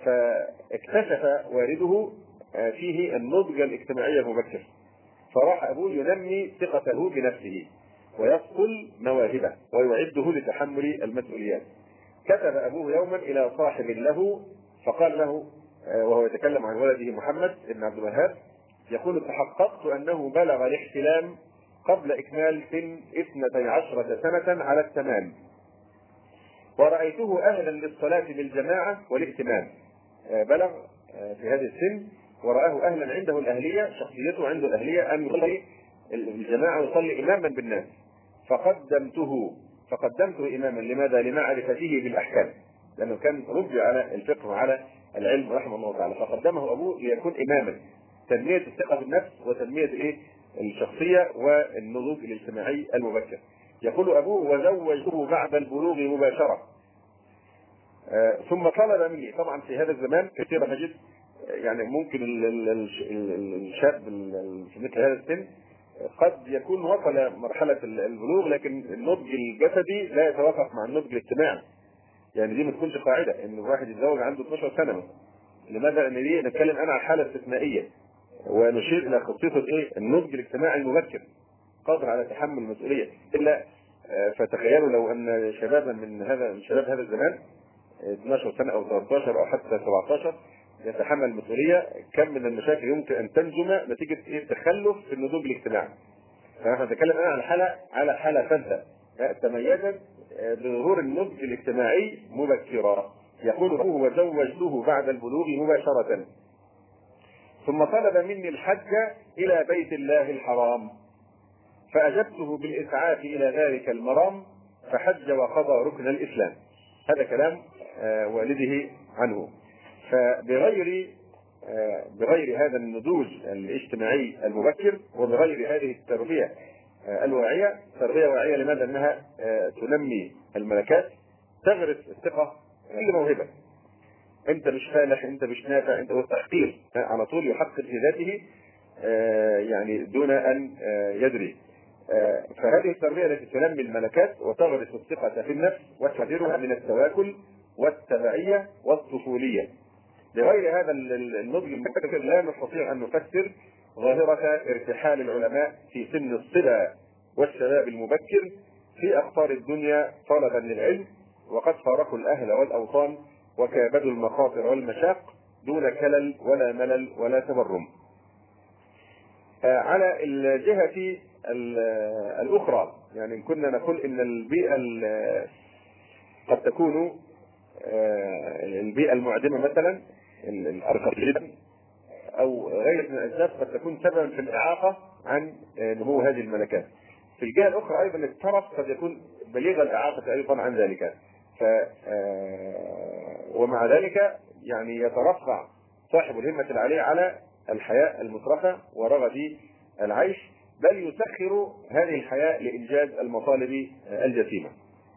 A: فاكتشف والده فيه النضج الاجتماعي المبكر. فراح أبوه ينمي ثقته بنفسه ويصقل مواهبه ويعده لتحمل المسؤوليات. كتب أبوه يوما إلى صاحب له فقال له وهو يتكلم عن ولده محمد بن عبد الوهاب يقول تحققت أنه بلغ الاحتلام قبل إكمال سن اثنتي عشرة سنة على التمام. ورأيته أهلا للصلاة بالجماعة والائتمام بلغ في هذه السن ورآه أهلا عنده الأهلية شخصيته عنده الأهلية أن يصلي الجماعة ويصلي إماما بالناس. فقدمته فقدمته إماما. لماذا؟ لمعرفته بالأحكام. لأنه كان ربي على الفقه وعلى العلم رحمه الله تعالى. فقدمه أبوه ليكون إماما. تنمية الثقة بالنفس وتنمية الايه؟ الشخصية والنضوج الاجتماعي المبكر. يقول أبوه وزوجته بعد البلوغ مباشرة. آه ثم طلب مني. طبعا في هذا الزمان كثيرا نجد يعني ممكن الشاب في مثل هذا السن قد يكون وصل مرحلة البلوغ لكن النضج الجسدي لا يتوافق مع النضج الاجتماعي. يعني دي ما تكونش قاعدة إن الواحد يتزوج عنده 12 سنة لماذا؟ لأن دي نتكلم أنا عن حاله استثنائيه ونشير إلى خصيصه الإيه؟ النضج الاجتماعي المبكر قادر على تحمل المسؤولية إلا فتخيلوا لو أن شبابا من هذا من شباب هذا الزمان 12 سنة أو 13 أو حتى 17 يتحمل المسؤولية كم من المشاكل يمكن أن تنجم نتيجة إيه؟ تخلف في النضوج الاجتماعي. فنحن نتكلم الآن عن حالة على حالة فذه تميزت بظهور النضج الاجتماعي مبكرا يقول ابوه وزوجته بعد البلوغ مباشرة ثم طلب مني الحج إلى بيت الله الحرام. فأجبته بالإسعاف إلى ذلك المرام فحج وقضى ركن الإسلام. هذا كلام والده عنه. فبغير بغير هذا النضوج الاجتماعي المبكر وبغير هذه التربية الواعية تربية واعية لماذا؟ أنها تنمي الملكات تغرس الثقة في موهبة أنت مش فالح أنت مش نافع أنت والتحقير على طول يحقر في ذاته يعني دون أن يدري. فهذه التربية التي تنمي الملكات وتغرس الثقة في النفس وتحذرها من التواكل والتبعية والطفولية. بغير هذا النضج المبكر لا نستطيع أن نفسر ظاهرة ارتحال العلماء في سن الصبا والشباب المبكر في أقطار الدنيا طلبا للعلم وقد فارقوا الأهل والأوطان وكابدوا المخاطر والمشاق دون كلل ولا ملل ولا تبرم. على الجهة الأخرى يعني كنا نقول إن البيئة قد تكون البيئة المعدمة مثلا الأرقام أو غير من الاسباب قد تكون سببا في الإعاقة عن نمو هذه الملكات. في الجهة الأخرى أيضا الترف قد يكون بليغ الإعاقة أيضا عن ذلك. ف ومع ذلك يعني يترفع صاحب الهمة العاليه على الحياة المترفه ورغد العيش بل يسخر هذه الحياة لإنجاز المطالب الجسيمه.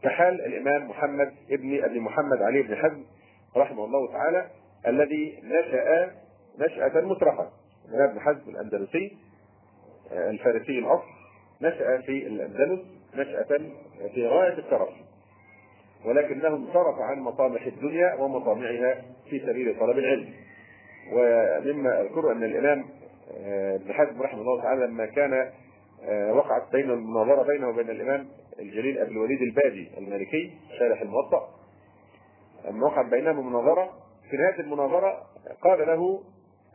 A: كحال الإمام محمد ابن أبي محمد علي بن حزم رحمه الله تعالى الذي نشأ نشأة مترفة ابن حزم الأندلسي آه، الفارسي الأصل نشأ في الأندلس نشأة في غاية الترف ولكنه انصرف عن مطامح الدنيا ومطامعها في سبيل طلب العلم. ومما أذكر أن الإمام آه، ابن حزم رحمه الله تعالى لما كان آه، وقعت بين المناظره بينه وبين الإمام الجليل ابي الوليد الباجي المالكي شارح الموطأ لما وقعت بينهم مناظرة. في نهاية المناظرة قال له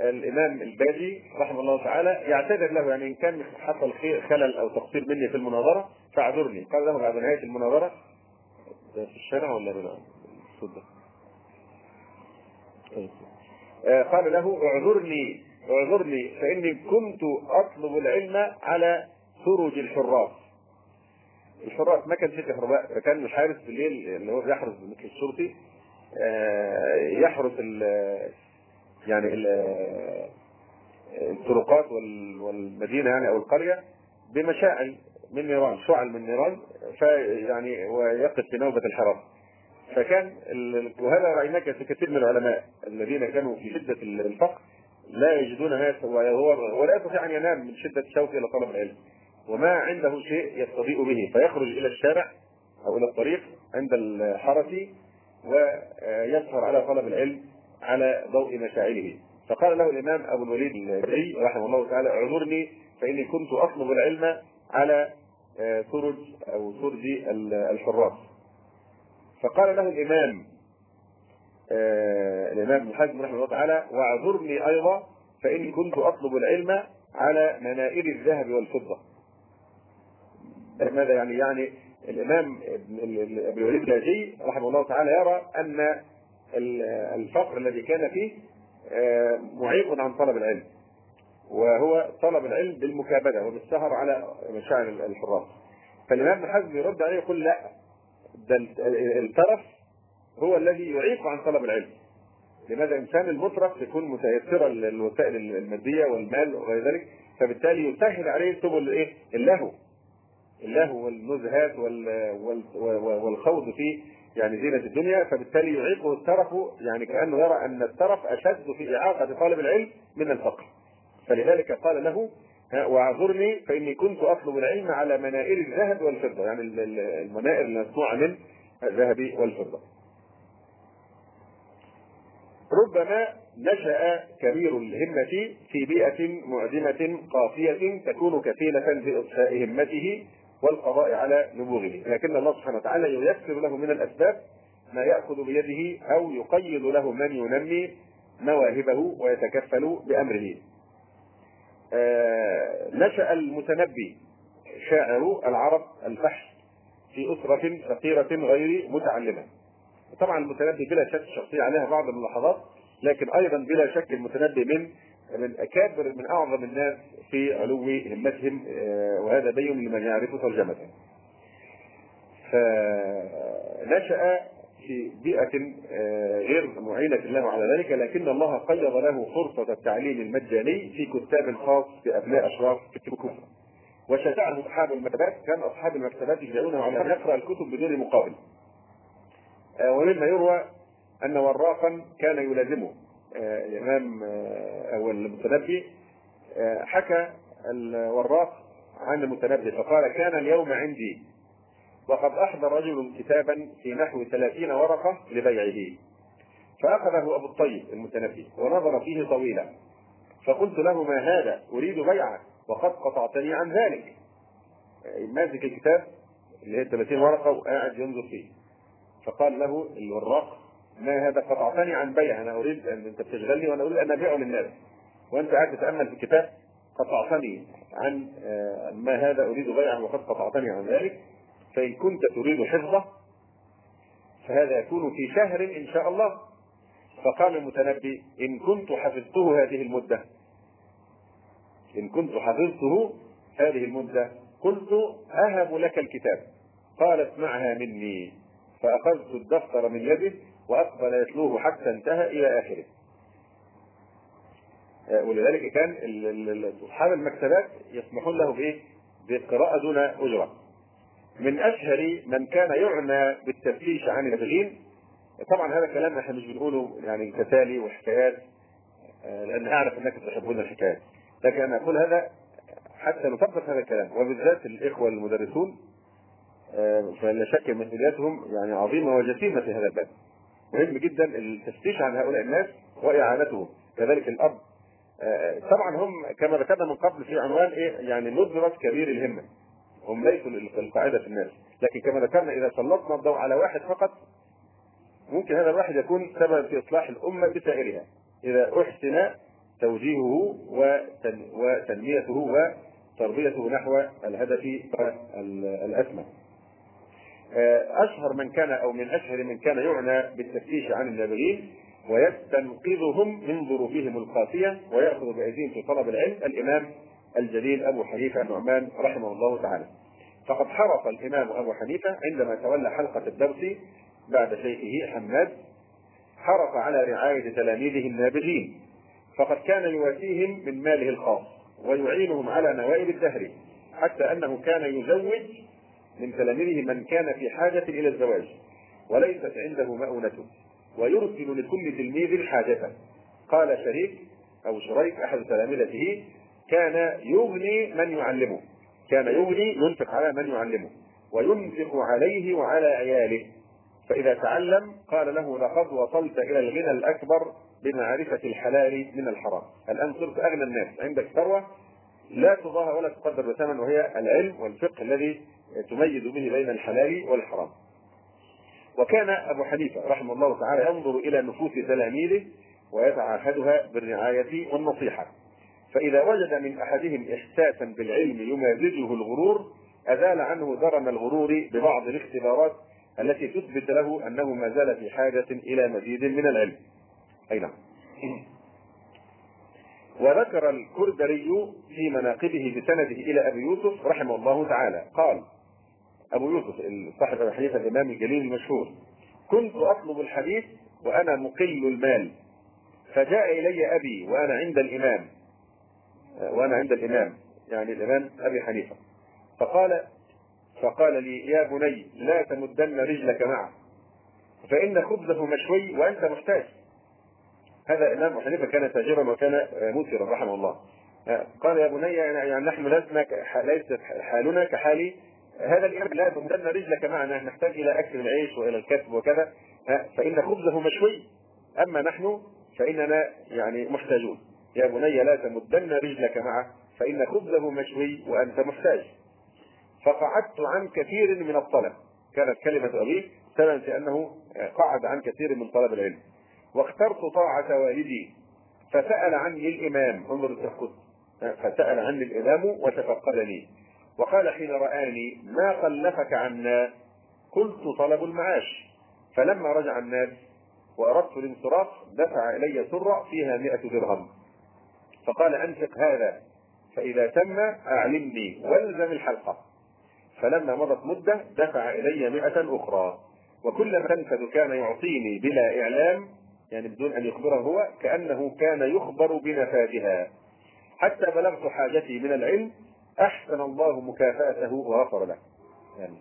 A: الإمام الباجي رحمه الله تعالى يعتذر له يعني إن كان حصل خلل أو تقصير مني في المناظرة فاعذرني. قال له بعد نهاية المناظرة في الشارع ولا لا؟ آه، قال له اعذرني اعذرني فإني كنت أطلب العلم على سرج الحراس. الحراس ما كان في كهرباء فكان الحارس بالليل اللي هو بيحرس مثل الشرطي آه، يحرس ال يعني ال الطرقات والمدينة يعني أو القرية بمشاعل. من نيران شعل من نيران فيعني ويقف في نوبة الحراسه فكان وهذا رايناه في كثير من العلماء الذين كانوا في شدة الفقر لا يجدون هذا وهو ولا يستطيع أن ينام من شدة شوقه إلى طلب العلم. وما عنده شيء يستضيء به. فيخرج إلى الشارع أو إلى الطريق عند الحرس ويسهر على طلب العلم على ضوء مشاعله. فقال له الإمام أبو الوليد الجري رحمه الله تعالى اعذرني فإني كنت أطلب العلم على سرج أو سرج الحراس. فقال له الإمام آه، الإمام ابن حزم رحمه الله تعالى واعذرني أيضا فاني كنت أطلب العلم على منائل الذهب والفضة. ماذا يعني؟ يعني الإمام ابن الوليد اللاجي رحمه الله تعالى يرى أن الفقر الذي كان فيه آه، معيق عن طلب العلم. وهو طلب العلم بالمكابدة وبالسهر على مشاعر الحراس. فالإمام ابن حزم يرد عليه يقول لا ده الترف هو الذي يعيق عن طلب العلم. لماذا الإنسان المترف يكون متيسرا للوسائل المادية والمال وغير ذلك؟ فبالتالي يسهل عليه سبل الايه؟ اللهو. اللهو والنزهات والخوض في يعني زينة الدنيا. فبالتالي يعيقه الترف يعني كأنه يرى أن الترف أشد في إعاقة طالب العلم من الفقر. فلذلك قال له واعذرني فإني كنت أطلب العلم على منائر الذهب والفضة يعني المنائر المصنوعه من الذهب والفضة. ربما نشأ كبير الهمة في بيئة معدمة قاسيه تكون كفيلة باطفاء همته والقضاء على نبوغه، لكن الله سبحانه وتعالى ييسر له من الأسباب ما يأخذ بيده أو يقيد له من ينمي مواهبه ويتكفل بأمره. آه، نشأ المتنبي شاعر العرب الفحش في أسرة فقيرة غير متعلمة. طبعا المتنبي بلا شك شخصية عليها بعض الملاحظات لكن أيضا بلا شك المتنبي من من أكابر من أعظم الناس في علو همتهم آه، وهذا بين لمن يعرف ترجمته. فنشأ في بيئة آه، غير معينة له على ذلك لكن الله قيض له فرصة التعليم المجاني في كتاب خاص بأبناء أشراف الكفر وشجعه أصحاب المكتبات كان أصحاب المكتبات يشجعونه على أن يقرأ الكتب بدون مقابل. آه، ومما يروى أن وراقا كان يلازمه. آه، الإمام أو المتنبي حكى الوراق عن المتنبي فقال كان اليوم عندي وقد أحضر رجل كتابا في نحو ثلاثين ورقة لبيعه. فأخذه أبو الطيب المتنبي ونظر فيه طويلا. فقلت له ما هذا؟ أريد بيعه وقد قطعتني عن ذلك. ماسك الكتاب اللي هي 30 ورقة وقاعد ينظر فيه. فقال له الوراق ما هذا؟ قطعتني عن بيع. أنا أريد أن أنت بتشغلني وأنا أريد أن أبيعه للناس. وأنت قاعد تتأمل في الكتاب. قطعتني عن آه، ما هذا؟ أريد بيعه وقد قطعتني عن ذلك. فإن كنت تريد حفظه فهذا يكون في شهر إن شاء الله. فقال المتنبي إن كنت حفظته هذه المدة. إن كنت حفظته هذه المدة. قلت أهب لك الكتاب. قال اسمعها مني. فأخذت الدفتر من يده وأقبل يتلوه حتى انتهى إلى آخره. ولذلك كان أصحاب المكتبات يسمحون له بإيه؟ بالقراءة دون أجرة. من أشهر من كان يعنى بالتفتيش عن التدخين طبعا هذا كلام إحنا مش بنقوله يعني تسالي وحكايات آه، لأن أعرف إنك تحبون الحكايات. لكن أنا أقول هذا حتى نطبق هذا الكلام. وبالذات الإخوة المدرسون آه، فلا شك مسؤولياتهم يعني عظيمة وجسيمة في هذا الباب. مهم جدا التفتيش عن هؤلاء الناس وإعانتهم. كذلك الأب. آه، طبعا هم كما ذكرنا من قبل في عنوان إيه؟ يعني ندرة كبير الهمة. هم ليسوا القاعده في الناس لكن كما ذكرنا إذا سلطنا الضوء على واحد فقط ممكن هذا الواحد يكون سبب في إصلاح الأمة بسائرها إذا أحسن توجيهه وتنميته وتربيته نحو الهدف الاسمى. آه، أشهر من كان أو من أشهر من كان يعنى بالتفتيش عن النابغين ويستنقذهم من ظروفهم القاسية ويأخذ بايديهم في طلب العلم الإمام الجليل أبو حنيفة النعمان رحمه الله تعالى. فقد حرص الإمام أبو حنيفة عندما تولى حلقة الدرس بعد شيخه حماد حرص على رعاية تلاميذه النابغين فقد كان يواسيهم من ماله الخاص ويعينهم على نوائب الدهر حتى أنه كان يزوج من تلاميذه من كان في حاجة إلى الزواج وليست عنده مؤونته ويرسل لكل تلميذ حاجته قال شريك أو شريك أحد تلامذته كان يغني من يعلمه. كان يغني ينفق على من يعلمه. وينفق عليه وعلى عياله. فإذا تعلم قال له لقد وصلت إلى الغنى الأكبر بمعرفة الحلال من الحرام. الآن صرت أغنى الناس. عندك ثروة لا تضاهى ولا تقدر بثمن وهي العلم والفقه الذي تميز به بين الحلال والحرام. وكان أبو حنيفة رحمه الله تعالى ينظر إلى نفوس تلاميذه ويتعاهدها بالرعاية والنصيحة. فإذا وجد من أحدهم إحساسا بالعلم يمازجه الغرور أزال عنه درن الغرور ببعض الاختبارات التي تثبت له أنه ما زال في حاجة إلى مزيد من العلم. أي نعم. وذكر الكردري في مناقبه بسنده إلى أبي يوسف رحمه الله تعالى. قال أبو يوسف صاحب حنيفة الإمام الجليل المشهور كنت أطلب الحديث وأنا مقل المال فجاء إلي أبي وأنا عند الإمام وأنا عند الإمام يعني الإمام أبي حنيفة. فقال فقال لي يا بني لا تمدن رجلك معه فإن خبزه مشوي وأنت محتاج. هذا الإمام حنيفة كان تاجرا وكان مثرا رحمه الله. قال يا بني يعني نحن لسنا ليست حالنا كحال هذا الإمام لا تمدن رجلك معنا نحتاج إلى أكل العيش وإلى الكسب وكذا فإن خبزه مشوي أما نحن فإننا يعني محتاجون. يا بني لا تمدن رجلك معه فإن خبزه مشوي وأنت محتاج. فقعدت عن كثير من الطلب. كانت كلمة أبيه سببا في أنه قعد عن كثير من طلب العلم. واخترت طاعة والدي. فسأل عني الإمام. انظر التفقد فسأل عني الإمام وتفقدني. وقال حين رآني ما خلفك عنا؟ قلت طلب المعاش. فلما رجع الناس وأردت الانصراف دفع إلي سرة فيها مئة درهم. فقال أنفق هذا فإذا تم أعلمني وألزم الحلقة. فلما مضت مدة دفع إلي مئة أخرى. وكلما تنفذ كان يعطيني بلا إعلام يعني بدون أن يخبره هو كأنه كان يخبر بنفاذها. حتى بلغت حاجتي من العلم أحسن الله مكافأته وغفر له. يعني.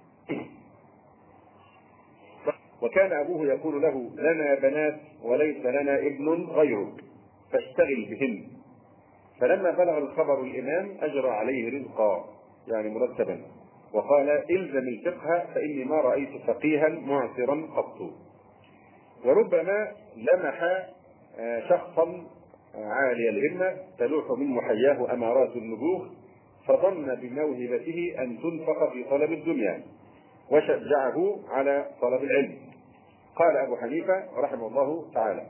A: وكان أبوه يقول له لنا بنات وليس لنا ابن غيرك فاشتغل بهن. فلما بلغ الخبر الإمام أجرى عليه رزقا يعني مرتبا وقال الزم الفقه فإني ما رأيت فقيها معصرا قط. وربما لمح آه، شخصا عالي الهمة تلوح من محياه أمارات النبوغ فظن بموهبته أن تنفق في طلب الدنيا وشجعه على طلب العلم. قال أبو حنيفة رحمه الله تعالى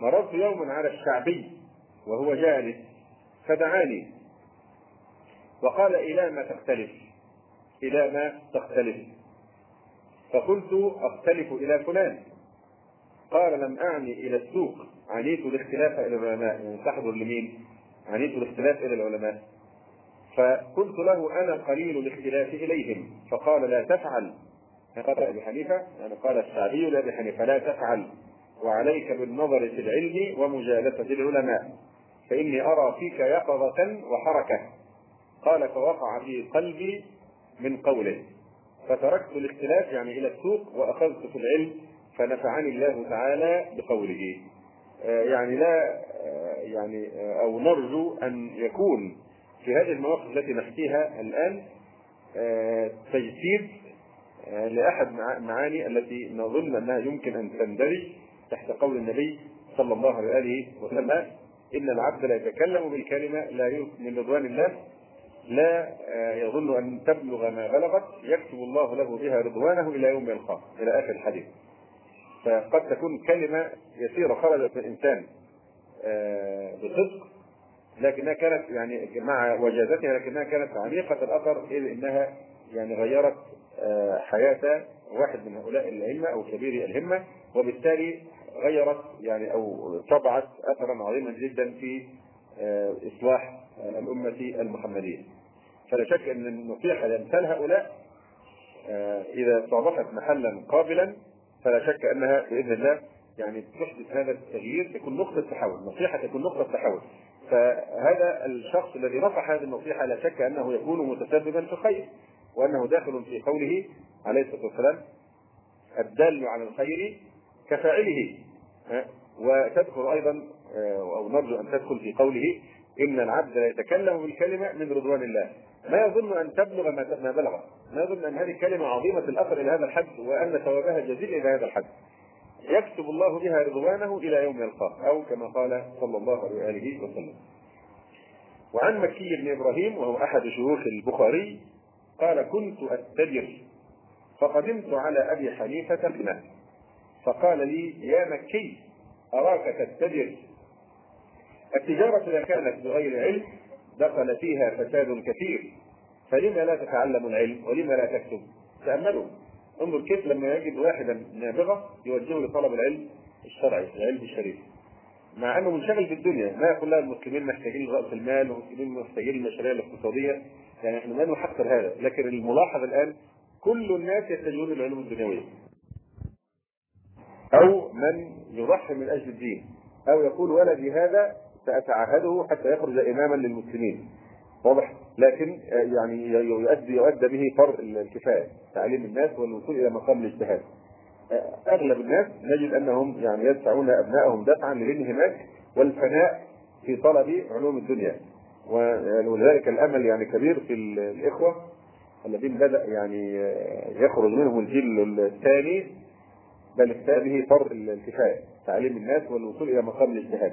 A: مررت يوما على الشعبي وهو جالس فدعاني. وقال إلى ما تختلف إلى ما تختلف. فقلت أختلف إلى فلان. قال لم أعني إلى السوق. عنيت الاختلاف إلى العلماء. يعني تحضر لمين؟ عنيت الاختلاف إلى العلماء. فقلت له أنا قليل الاختلاف إليهم. فقال لا تفعل. قال أبي حنيفة. يعني قال الشعبي لأبي حنيفة لا تفعل. وعليك بالنظر في العلم ومجالسة العلماء. فإني أرى فيك يقظة وحركة. قال فوقع في قلبي من قوله. فتركت الاختلاف يعني إلى السوق وأخذت في العلم فنفعني الله تعالى بقوله. آه، يعني لا آه، يعني آه، أو نرجو أن يكون في هذه المواقف التي نحكيها الآن تجسيد لأحد معاني التي نظن أنها يمكن أن تندرج تحت قول النبي صلى الله عليه وسلم. إن العبد لا يتكلم بالكلمة لا من رضوان الله لا يظن أن تبلغ ما بلغت يكتب الله له بها رضوانه إلى يوم يلقاه إلى آخر الحديث. فقد تكون كلمة يسيرة خرجت من إنسان آه، بصدق لكنها كانت يعني مع وجازتها لكنها كانت عميقة الأثر إذ إنها يعني غيرت آه، حياة واحد من هؤلاء الأئمة أو كبير الهمة وبالتالي غيرت يعني أو طبعت أثرا عظيما جدا في آه، إصلاح الأمة المحمدية. فلا شك أن النصيحة لأمثال هؤلاء. إذا صادفت محلا قابلا فلا شك أنها بإذن الله يعني تحدث هذا التغيير تكون نقطة تحول، نصيحه تكون نقطة تحول. فهذا الشخص الذي رفع هذه النصيحه لا شك أنه يكون متسببا في الخير وأنه داخل في قوله عليه الصلاة والسلام الدال على الخير كفاعله. وتدخل أيضا أو نرجو أن تدخل في قوله إن العبد لا يتكلم بالكلمة من رضوان الله. ما يظن أن تبلغ ما بلغ. ما يظن أن هذه كلمه عظيمة الأثر إلى هذا الحد وأن ثوابها جزيل إلى هذا الحد. يكتب الله بها رضوانه إلى يوم يلقاه أو كما قال صلى الله عليه وآله وسلم. وعن مكي بن إبراهيم وهو أحد شيوخ البخاري قال كنت اتجر فقدمت على أبي حنيفة ابنه فقال لي يا مكي أراك تتجر التجارة إذا كانت بغير علم دخل فيها فساد كثير. فلما لا تتعلم العلم ولما لا تكتب؟ تأملوا. انظر كيف لما يجد واحدا نابغة يوجهه لطلب العلم الشرعي العلم الشريف. مع أنه منشغل بالدنيا ما يقول لها المسلمين محتاجين راس المال والمسلمين محتاجين المشاريع الاقتصادية. يعني إحنا ما نحقر هذا لكن الملاحظ الآن كل الناس يتجهون للعلوم الدنيويه أو من يضحي من أجل الدين. أو يقول ولدي هذا سأتعهده حتى يخرج إماما للمسلمين. واضح؟ لكن يعني يؤدي يؤدى به فرض الكفاية تعليم الناس والوصول إلى مقام الاجتهاد. أغلب الناس نجد أنهم يعني يدفعون أبنائهم دفعا للانهماك والفناء في طلب علوم الدنيا. ولذلك الأمل يعني كبير في الإخوة الذين بدأ يعني يخرج منهم الجيل الثاني بل به فرض الكفاية تعليم الناس والوصول إلى مقام الاجتهاد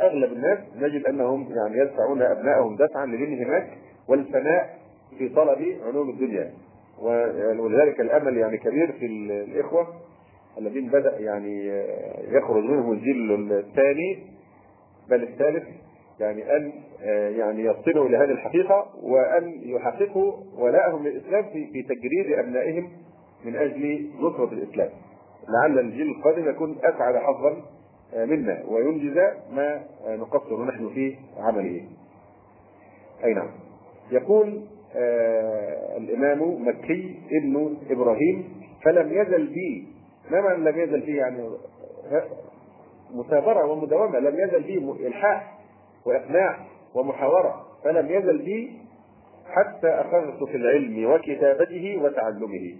A: أغلب الناس نجد أنهم يعني يدفعون أبنائهم دفعا للانهماك والفناء في طلب علوم الدنيا ولذلك الأمل يعني كبير في الإخوة الذين بدأ يعني يخرج منهم الجيل الثاني بل الثالث يعني أن يعني يصلوا إلى هذه الحقيقة وأن يحققوا ولاءهم للإسلام في في تجريد أبنائهم من أجل نصرة الإسلام. لعل الجيل القادم يكون أسعد حظا منا وينجز ما نقصر نحن في عمله. أي نعم. يقول آه الإمام مكي ابن إبراهيم فلم يزل بي ما معنى لم يزل بي يعني مثابرة ومداومة. لم يزل بي إلحاح وإقناع ومحاورة. فلم يزل بي حتى أخذت في العلم وكتابته وتعلمه.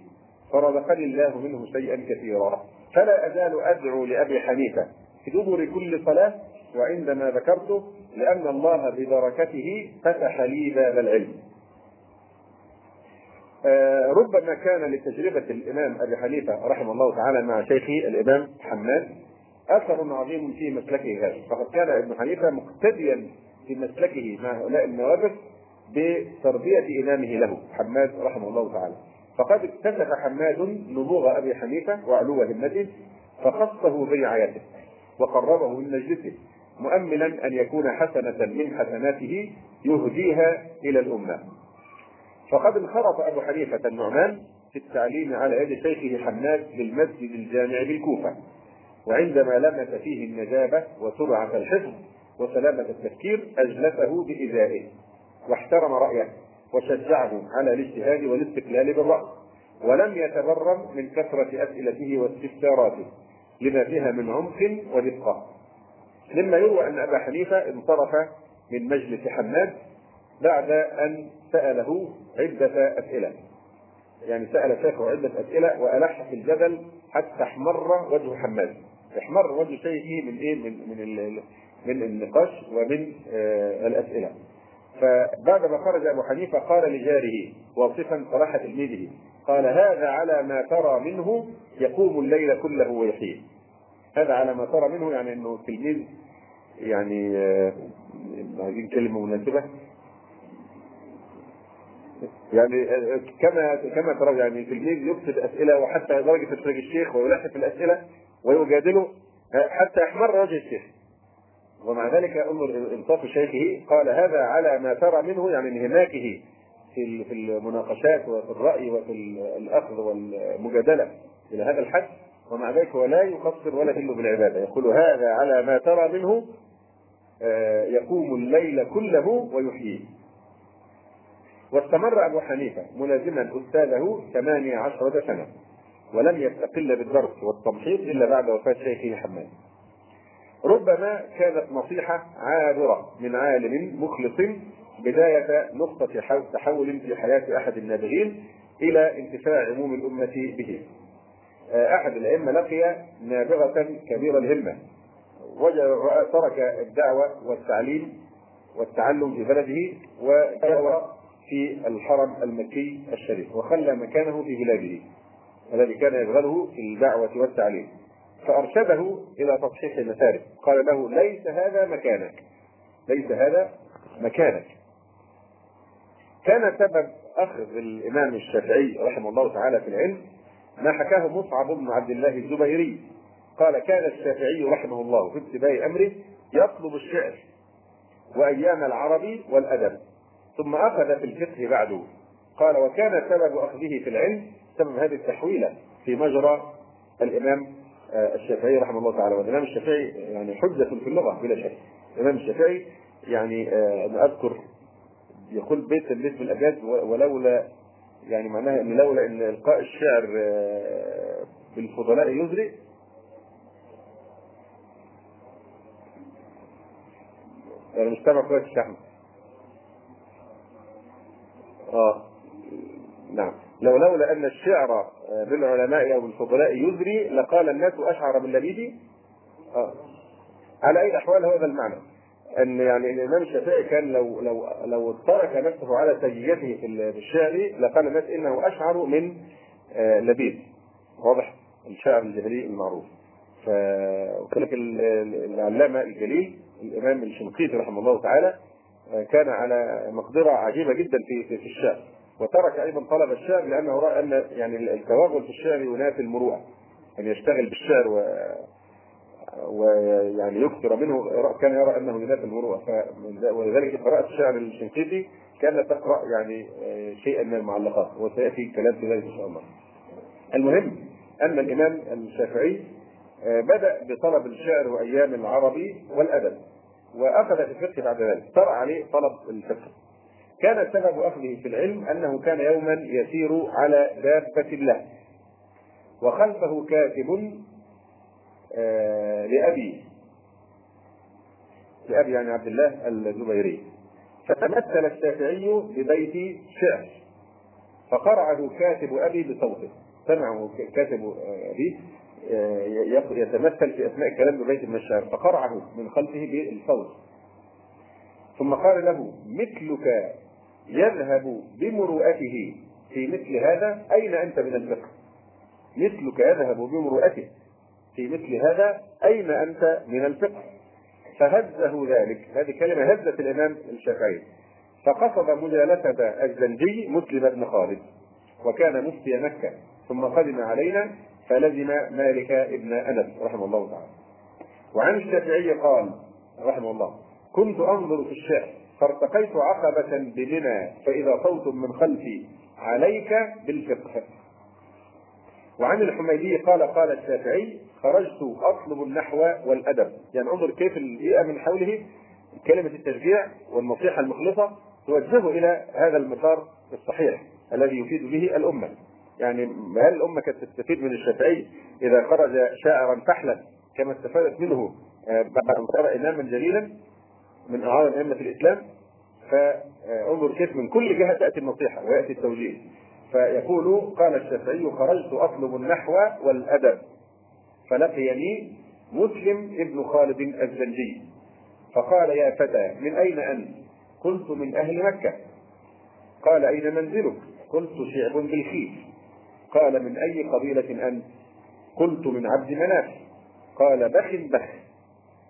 A: فرزقني الله منه شيئا كثيرا. فلا أزال أدعو لأبي حنيفة في دبر كل صلاة وعندما ذكرته لأن الله ببركته فتح لي باب العلم. آه ربما كان لتجربة الإمام أبي حنيفة رحمه الله تعالى مع شيخه الإمام حماد أثر عظيم في مسلكه هذا. فقد كان ابن حنيفة مقتديا في مسلكه مع هؤلاء النوابغ بتربية إمامه له حماد رحمه الله تعالى. فقد اكتشف حماد نبوغ أبي حنيفة وعلو همته فخصه برعايته وقربه من مجلسه مؤملا أن يكون حسنة من حسناته يهديها إلى الأمة. فقد انخرط أبو حنيفة النعمان في التعليم على يد شيخه حماد بالمسجد الجامع بالكوفة. وعندما لمس فيه النجابة وسرعة الحفظ وسلامة التفكير أجلسه بإزائه واحترم رأيه. وشجعه على الاجتهاد والاستقلال بالرأي ولم يتبرم من كثرة أسئلته واستفساراته لما فيها من عمق ودقة مما يروى أن أبا حنيفة انصرف من مجلس حماد بعد أن سأله عدة أسئلة. يعني سأل شيخه عدة أسئلة وألح في الجدل حتى احمر وجه حماد. احمر وجه شيخه من إيه؟ من من من النقاش ومن آه الأسئلة. فبعد ما خرج أبو حنيفة قال لجاره واصفا صلاح تلميذه قال هذا على ما ترى منه يقوم الليل كله ويحييه هذا على ما ترى منه يعني إنه تلميذ يعني آه عايزين كلمة مناسبة؟ يعني كما كما ترى يعني تلميذ يكتب أسئلة وحتى درجة الشيخ ويلحق الأسئلة ويجادله حتى أحمر وجه الشيخ. ومع ذلك انظر إنصاف شيخه قال هذا على ما ترى منه يعني انهماكه في في المناقشات وفي الرأي وفي الأخذ والمجادلة إلى هذا الحد. ومع ذلك هو لا يقصر ولا يهل بالعبادة. يقول هذا على ما ترى منه يقوم الليل كله ويحييه. واستمر أبو حنيفة ملازما أستاذه ثمانية عشرة سنة ولم يستقل بالدرس والتمحيص إلا بعد وفاة شيخه حماد. ربما كانت نصيحة عابرة من عالم مخلص بداية نقطة تحول في حياة أحد النابغين إلى انتفاع عموم الأمة به. أحد الأئمة لقي نابغة كبير الهمة. وترك الدعوة والتعليم والتعلم في بلده وجاء في الحرم المكي الشريف وخلى مكانه في بلاده. الذي كان يشغله في الدعوة والتعليم. فأرشده إلى تصحيح مساره قال له ليس هذا مكانك. ليس هذا مكانك. كان سبب أخذ الإمام الشافعي رحمه الله تعالى في العلم ما حكاه مصعب بن عبد الله الزبيري. قال كان الشافعي رحمه الله في ابتداء أمره يطلب الشعر وأيام العربي والأدب ثم أخذ في الفقه بعده قال وكان سبب أخذه في العلم سبب هذه التحويلة في مجرى الإمام الشافعي رحمه الله تعالى. والإمام الشافعي يعني حجة في اللغة بلا شك. الإمام الشافعي يعني أنا أذكر يقول بيت البيت بالأجاز ولولا يعني معناها إن لولا إن إلقاء الشعر بالفضلاء يزري أنا مش سامع كويس يا احمد آه نعم. لو لولا أن الشعر بالعلماء أو بالفضلاء يزري لقال الناس أشعر من لبيدي آه. على أي الاحوال هذا المعنى؟ أن يعني الإمام الشافعي كان لو لو لو ترك نفسه على سجيته في الشعر لقال الناس إنه أشعر من لبيد واضح؟ الشاعر الجبلي المعروف. ف وكذلك العلامة الجليل الإمام الشنقيطي رحمه الله تعالى كان على مقدرة عجيبة جدا في في الشعر. وترك أيضا طلب الشعر لأنه رأى أن يعني التوغل في الشعر ينافي المروءة أن يشتغل بالشعر و ويعني يكثر منه كان يرى أنه ينافي المروءة ولذلك قرات الشعر الشنقيطي كان تقرأ يعني شيئا من المعلقات وسيأتي كلام في ذلك إن شاء الله. المهم أن الإمام الشافعي بدأ بطلب الشعر وأيام العربي والأدب وأخذ في الفقه بعد ذلك طرأ عليه طلب الفقه. كان سبب أخذه في العلم أنه كان يوما يسير على دابة له وخلفه كاتب آه لأبي. لأبي يعني عبد الله الزبيري. فتمثل الشافعي ببيت شعر. فقرعه كاتب أبي بصوته. سمعه كاتب أبي يتمثل في أثناء الكلام ببيت من الشعر. فقرعه من خلفه بالصوت. ثم قال له مثلك يذهب بمروءته في مثل هذا. أين أنت من الفقه؟ مثلك يذهب بمروءته في مثل هذا. أين أنت من الفقه؟ فهزه ذلك. هذه كلمة هزت الإمام الشافعي. فقصد مجالسة الزنجي مسلم بن خالد وكان مفتي مكة ثم قدم علينا فلزم مالك ابن أنس رحمه الله تعالى. وعن الشافعي قال رحمه الله كنت أنظر في الشعر فارتقيت عقبة بمنى فإذا صوت من خلفي عليك بالفقه. وعن الحميدي قال قال الشافعي خرجت أطلب النحو والأدب. يعني انظر كيف البيئة من حوله. كلمة التشجيع والنصيحة المخلصة توجهه إلى هذا المسار الصحيح الذي يفيد به الأمة. يعني هل الأمة كانت تستفيد من الشافعي إذا خرج شاعرا فحلا كما استفادت منه بعد أن صار اماما جليلا؟ من اعظم ائمه الإسلام فانظر كيف من كل جهة تأتي النصيحة ويأتي التوجيه فيقول قال الشافعي خرجت أطلب النحو والأدب فلقيني مسلم ابن خالد الزنجي فقال يا فتى من أين أنت؟ قلت من أهل مكة قال أين منزلك؟ قلت شعب بالخيف قال من أي قبيلة أنت؟ قلت من عبد مناف قال بخ بخ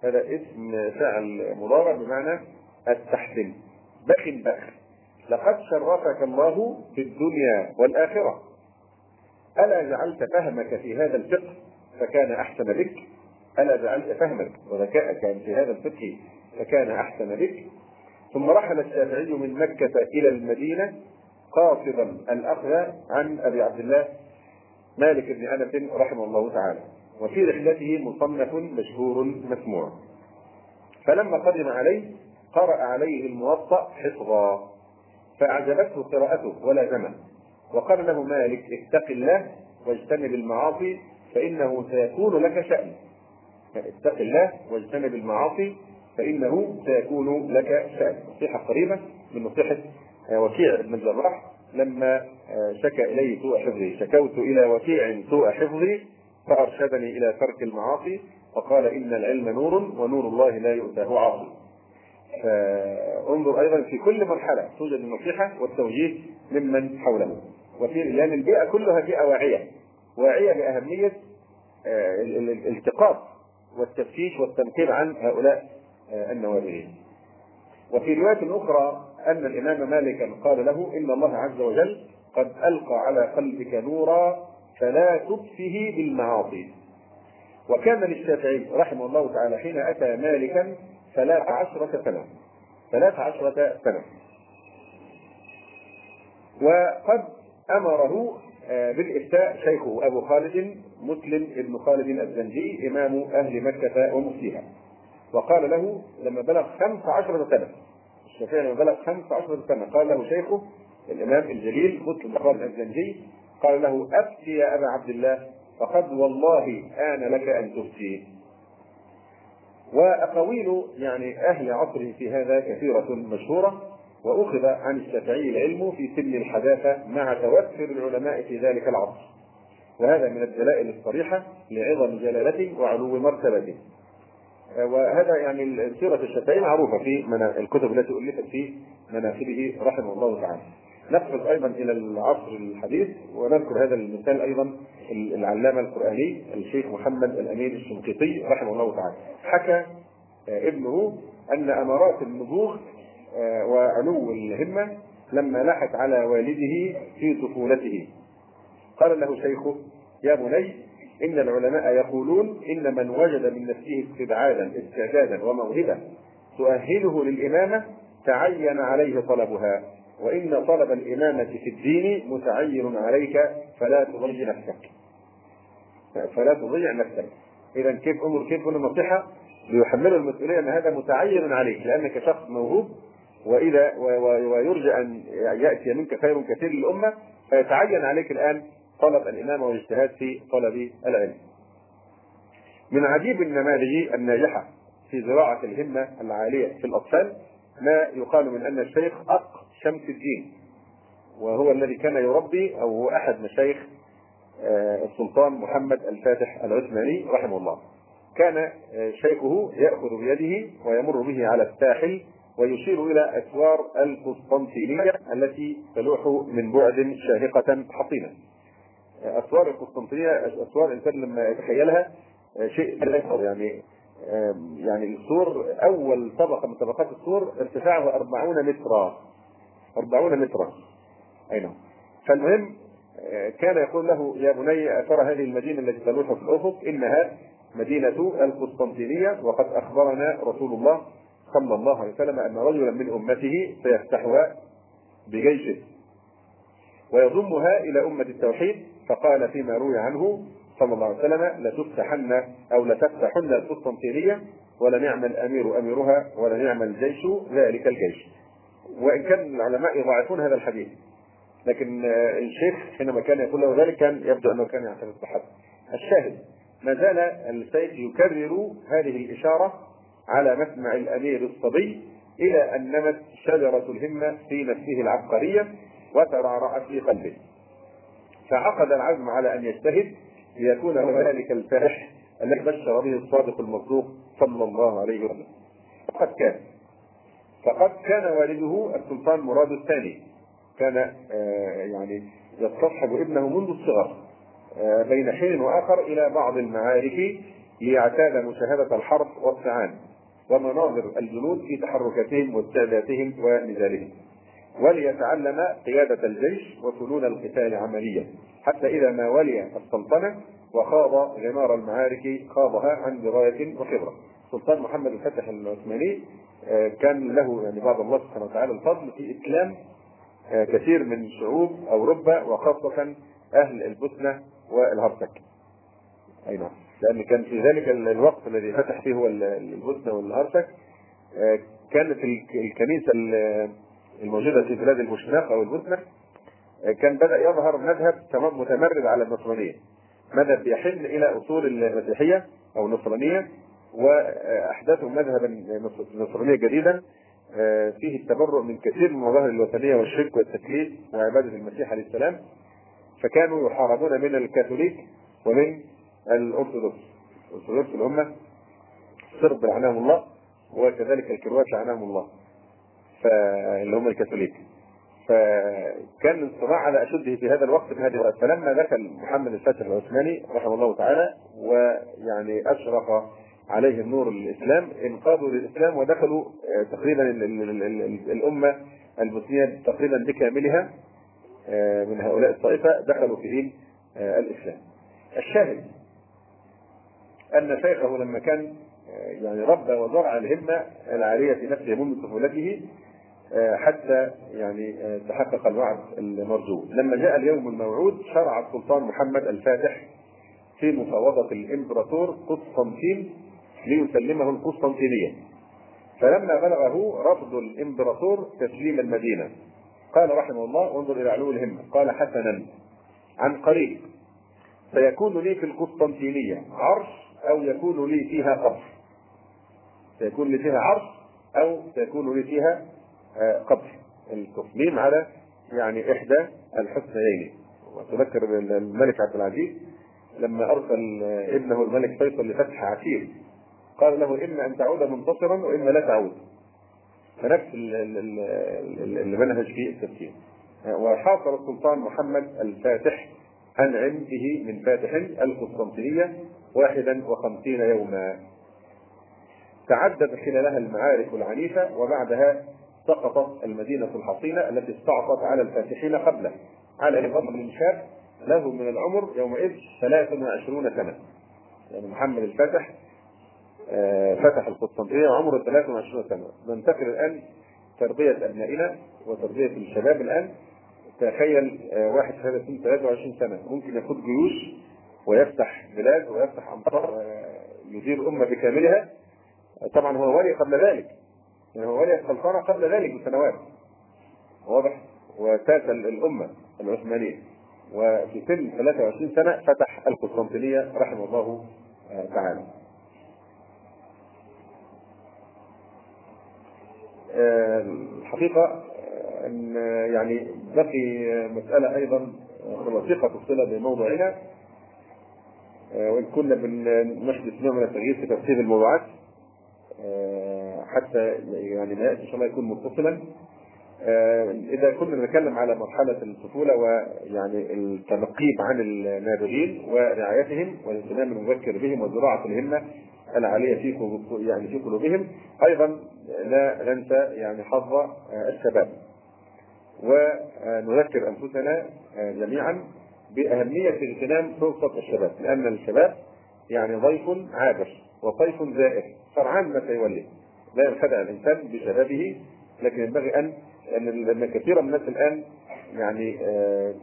A: هذا اسم فعل مضارع بمعنى التحسين. بخ بخ. لقد شرفك الله في الدنيا والآخرة. ألا جعلت فهمك في هذا الفقه فكان أحسن بك؟ ألا جعلت فهمك وذكاءك في هذا الفقه فكان أحسن بك؟ ثم رحل الشافعي من مكة إلى المدينة قاصدا الأخذ عن أبي عبد الله مالك بن أنس رحمه الله تعالى. وفي رحلته مصنف مشهور مسموع. فلما قدم عليه قرأ عليه الموطأ حفظا فأعجبته قراءته ولازمه وقال له مالك اتق الله واجتنب المعاصي فإنه سيكون لك شأن. اتق الله واجتنب المعاصي فإنه سيكون لك شأن. نصيحة قريبة من نصيحة وكيع بن الجراح. لما شكى إليه سوء حفظي شكوت إلى وكيع سوء حفظي فأرشدني إلى ترك المعاصي وقال إن العلم نور ونور الله لا يؤتاه عاصي. فانظر أيضا في كل مرحلة توجد النصيحة والتوجيه ممن حوله. وفي لأن البيئة كلها بيئة واعية واعية باهميه الالتقاط والتفتيش والتنقيب عن هؤلاء النوابغين وفي رواية أخرى أن الإمام مالكا قال له إن الله عز وجل قد ألقى على قلبك نورا فلا تطفه بالمعاصي. وكان للشافعي رحمه الله تعالى حين أتى مالكا ثلاث عشرة سنة. ثلاث عشرة سنة. وقد أمره بالإفتاء شيخه أبو خالد مسلم بن خالد الزنجي إمام أهل مكة ومفتيها. وقال له لما بلغ خمس عشرة سنة الشافعي لما بلغ خمس عشرة سنة قال له شيخه الإمام الجليل مسلم بن خالد الزنجي قال له أفتي يا أبا عبد الله فقد والله آن لك أن تفتي وأقاويل يعني أهل عصره في هذا كثيرة مشهورة وأخذ عن الشافعي العلم في سن الحداثة مع توفر العلماء في ذلك العصر. وهذا من الدلائل الصريحة لعظم جلالته وعلو مرتبته. وهذا يعني سيرة الشافعي معروفة في الكتب التي ألفت في مناقبه رحمه الله تعالى. نقفز أيضا إلى العصر الحديث ونذكر هذا المثال أيضا العلامة القرآني الشيخ محمد الأمين الشنقيطي رحمه الله تعالى. حكى ابنه أن أمارات النبوغ وعلو الهمة لما لاحت على والده في طفولته. قال له شيخه يا بني إن العلماء يقولون إن من وجد من نفسه استبعادا استعدادا وموهبة تؤهله للإمامة تعين عليه طلبها وإن طلب الإمامة في الدين متعين عليك فلا تضيع نفسك. فلا تضيع نفسك. إذا كيف أمر؟ كيف النصيحة ليحمله المسؤولية أن هذا متعين عليك. لأنك شخص موهوب وإذا ويرجى أن يأتي منك خير كثير للأمة فيتعين عليك الآن طلب الإمامة والاجتهاد في طلب العلم. من عجيب النماذج الناجحة في زراعة الهمة العالية في الأطفال ما يقال من أن الشيخ أق شمس الدين وهو الذي كان يربي أو هو أحد مشايخ السلطان محمد الفاتح العثماني رحمه الله. كان شيخه يأخذ بيده ويمر به على الساحل ويشير إلى أسوار القسطنطينية التي تلوح من بعد شاهقة حصينة. أسوار القسطنطينية أسوار الانسان لما يتخيلها شيء لا يعني يعني السور أول طبقة من طبقات السور ارتفاعها 40 مترا 40 مترا. أي نعم. فالمهم كان يقول له يا بني ترى هذه المدينة التي تلوح في الافق إنها مدينة القسطنطينية وقد أخبرنا رسول الله صلى الله عليه وسلم أن رجلا من أمته سيفتحها بجيشه ويضمها إلى أمة التوحيد فقال فيما روي عنه صلى الله عليه وسلم لتفتحن أو لتفتحن القسطنطينية ولنعم الأمير أميرها ولنعم الجيش ذلك الجيش. وإن كان العلماء يضاعفون هذا الحديث لكن الشيخ حينما كان يقول له ذلك كان يبدو أنه كان يعترف بحد. الشاهد ما زال الشيخ يكرر هذه الإشارة على مسمع الأمير الصبي إلى أن نمت شجرة الهمة في نفسه العبقرية وترعرعت في قلبه. فعقد العزم على أن يجتهد ليكون هو ذلك الفرح الذي بشر به الصادق المصدوق صلى الله عليه وسلم فقد كان فقد كان والده السلطان مراد الثاني. كان آه، يعني يستصحب ابنه منذ الصغر آه، بين حين وآخر إلى بعض المعارك ليعتاد مشاهدة الحرب والسعان ومناظر الجنود في تحركاتهم واستعداداتهم ونزالهم. وليتعلم قيادة الجيش وفنون القتال عمليا. حتى إذا ما ولي السلطنة وخاض غمار المعارك خاضها عن دراية وخبرة. سلطان محمد الفتح العثماني كان له يعني بعد الله سبحانه وتعالى الفضل في إسلام آه، كثير من شعوب أوروبا وخاصة أهل البوسنة والهرسك. أي نعم. لأن كان في ذلك الوقت الذي فتح فيه هو البوسنة والهرسك آه، كانت الكنيسة الموجودة في بلاد البوشناق أو البوسنة كان بدأ يظهر مذهب متمرد على النصرانية. مذهب يحن إلى أصول المسيحية أو النصرانية وأحدثوا مذهبا نصرانيا جديدا آه، فيه التبرؤ من كثير من المظاهر الوثنية والشرك والتكليف وعبادة المسيح عليه السلام فكانوا يحاربون من الكاثوليك ومن الأرثوذكس. الأرثوذكس اللي هم الصرب لعنهم الله وكذلك الكروات لعنهم الله فاللي هم الكاثوليك. فكان الصراع على أشده في هذا الوقت في هذه الوقت. فلما دخل محمد الفاتح العثماني رحمه الله تعالى ويعني اشرق عليهم نور الإسلام انقادوا للإسلام ودخلوا آه، تقريبا الأمة المسلمه تقريبا بكاملها آه، من هؤلاء الطائفة دخلوا في دين آه، الإسلام. الشاهد أن شيخه لما كان يعني ربى وزرع الهمة العاليه في نفسه منذ طفولته حتى يعني تحقق الوعد المرجو لما جاء اليوم الموعود شرع السلطان محمد الفاتح في مفاوضة الإمبراطور قسطنطين ليسلمه القسطنطينية. فلما بلغه رفض الإمبراطور تسليم المدينة. قال رحمه الله انظر إلى علو الهمة. قال حسنا عن قريب. سيكون لي في القسطنطينية عرش أو يكون لي فيها قصر سيكون لي فيها عرش أو سيكون لي فيها قبر. التصميم على يعني إحدى الحسنيين. وتذكر الملك عبد العزيز لما أرسل ابنه الملك فيصل لفتح عسير. قال له اما أن تعود منتصرا واما لا تعود. فنفس المنهج في التفكير. وحاصر السلطان محمد الفاتح انعم به من فاتح القسطنطينية واحدا وخمسين يوما. تعدد خلالها المعارك العنيفة وبعدها سقطت المدينة الحصينة التي استعصت على الفاتحين قبله. على بن شاب له من العمر يومئذ 23 سنة. يعني محمد الفاتح فتح القسطنطينية وعمره 23 سنة. ننتقل الآن تربية أبنائنا وتربية الشباب الآن. تخيل آه، واحد هذا السن 23 سنة. ممكن يقود جيوش ويفتح بلاد ويفتح أمطار يدير أمة بكاملها. طبعا هو ولي قبل ذلك. يعني هو ولي السلطنة قبل ذلك بسنوات. واضح؟ وساس الأمة العثمانية. وفي سن 23 سنة فتح القسطنطينية رحمه الله آه، تعالى. الحقيقة أن يعني بقي مسألة أيضا وثيقة الصلة بموضوعنا وإن كنا بنحدث نوع من التغيير في ترتيب الموضوعات حتى يعني ما يأتي إن شاء الله يكون متصلا. إذا كنا نتكلم على مرحلة الطفولة ويعني التنقيب عن النابغين ورعايتهم والاهتمام المبكر بهم وزراعة الهمة العاليه في يعني في قلوبهم؟ أيضا لا ننسى يعني حظ آه، الشباب. ونذكر أنفسنا آه، جميعا بأهمية اغتنام فرصة الشباب لأن الشباب يعني ضيف عابر وطيف زائر. فرعان متى يولد لا ينخدع الإنسان بشبابه لكن ينبغي ان لأن كثيرا من الناس الآن يعني آه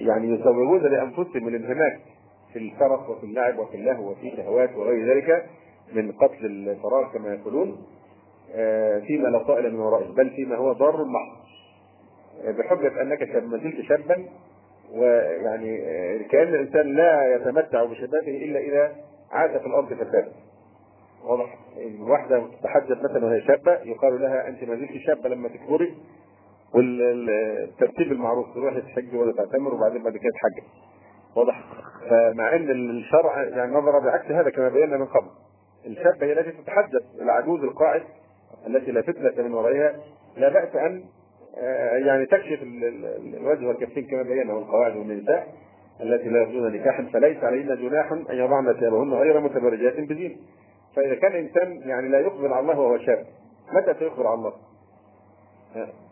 A: يعني يزوجون لأنفسهم الانهماك. في الفرح وفي اللعب وفي اللهو وفي شهوات وغير ذلك من قتل الفراغ كما يقولون آه فيما لا طائل من ورائه بل فيما هو ضار محض. آه بحجة شاب ما زلت شابا ويعني آه، كأن الإنسان لا يتمتع بشبابه إلا إذا عاش في الأرض فسادا واضح؟ الواحده تتحجب مثلا وهي شابة يقال لها أنت ما زلت شابة لما تكبري والترتيب المعروف تروح تحج ولا تعتمر وبعدين بعد كده تحج واضح فمع إن الشرع يعني نظر بعكس هذا كما بينا من قبل الشابه هي التي تتحدث العجوز القاعد التي لا فتنة من ورائها لا بأس أن آه، يعني تكشف الوجه والكفين كما بينا والقواعد والنساء التي لا يرجون نكاحا فليس عليهن جناح أن يضعن ثيابهن غير متبرجات بزين فإذا كان إنسان يعني لا يقبل على الله وهو شاب متى سيقبل على الله؟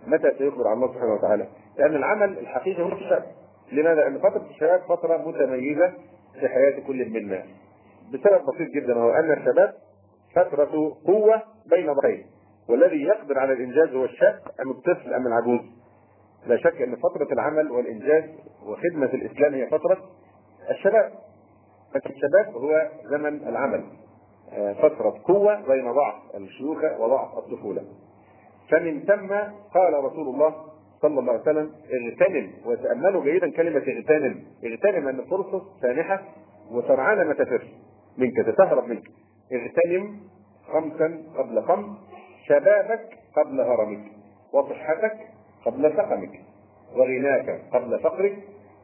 A: متى سيقبل على الله سبحانه وتعالى؟ لأن العمل الحقيقي هو الشاب لماذا؟ لأن فترة الشباب فترة متميزة في حياة كل منا بسبب بسيط جدا وهو أن الشباب فترة قوة بين ضعفين والذي يقدر على الإنجاز هو الشاب أم الطفل أم العجوز. لا شك أن فترة العمل والإنجاز وخدمة الإسلام هي فترة الشباب. فالشباب هو زمن العمل. آه، فترة قوة بين ضعف الشيوخة وضعف الطفولة. فمن ثم قال رسول الله صلى الله عليه وسلم اغتنم وتأملوا جيدا كلمة اغتنم. اغتنم أن فرصة سانحة وسرعان ما تفر منك تتهرب منك. اغتنم خمسا قبل خمس شبابك قبل هرمك وصحتك قبل سقمك وغناك قبل فقرك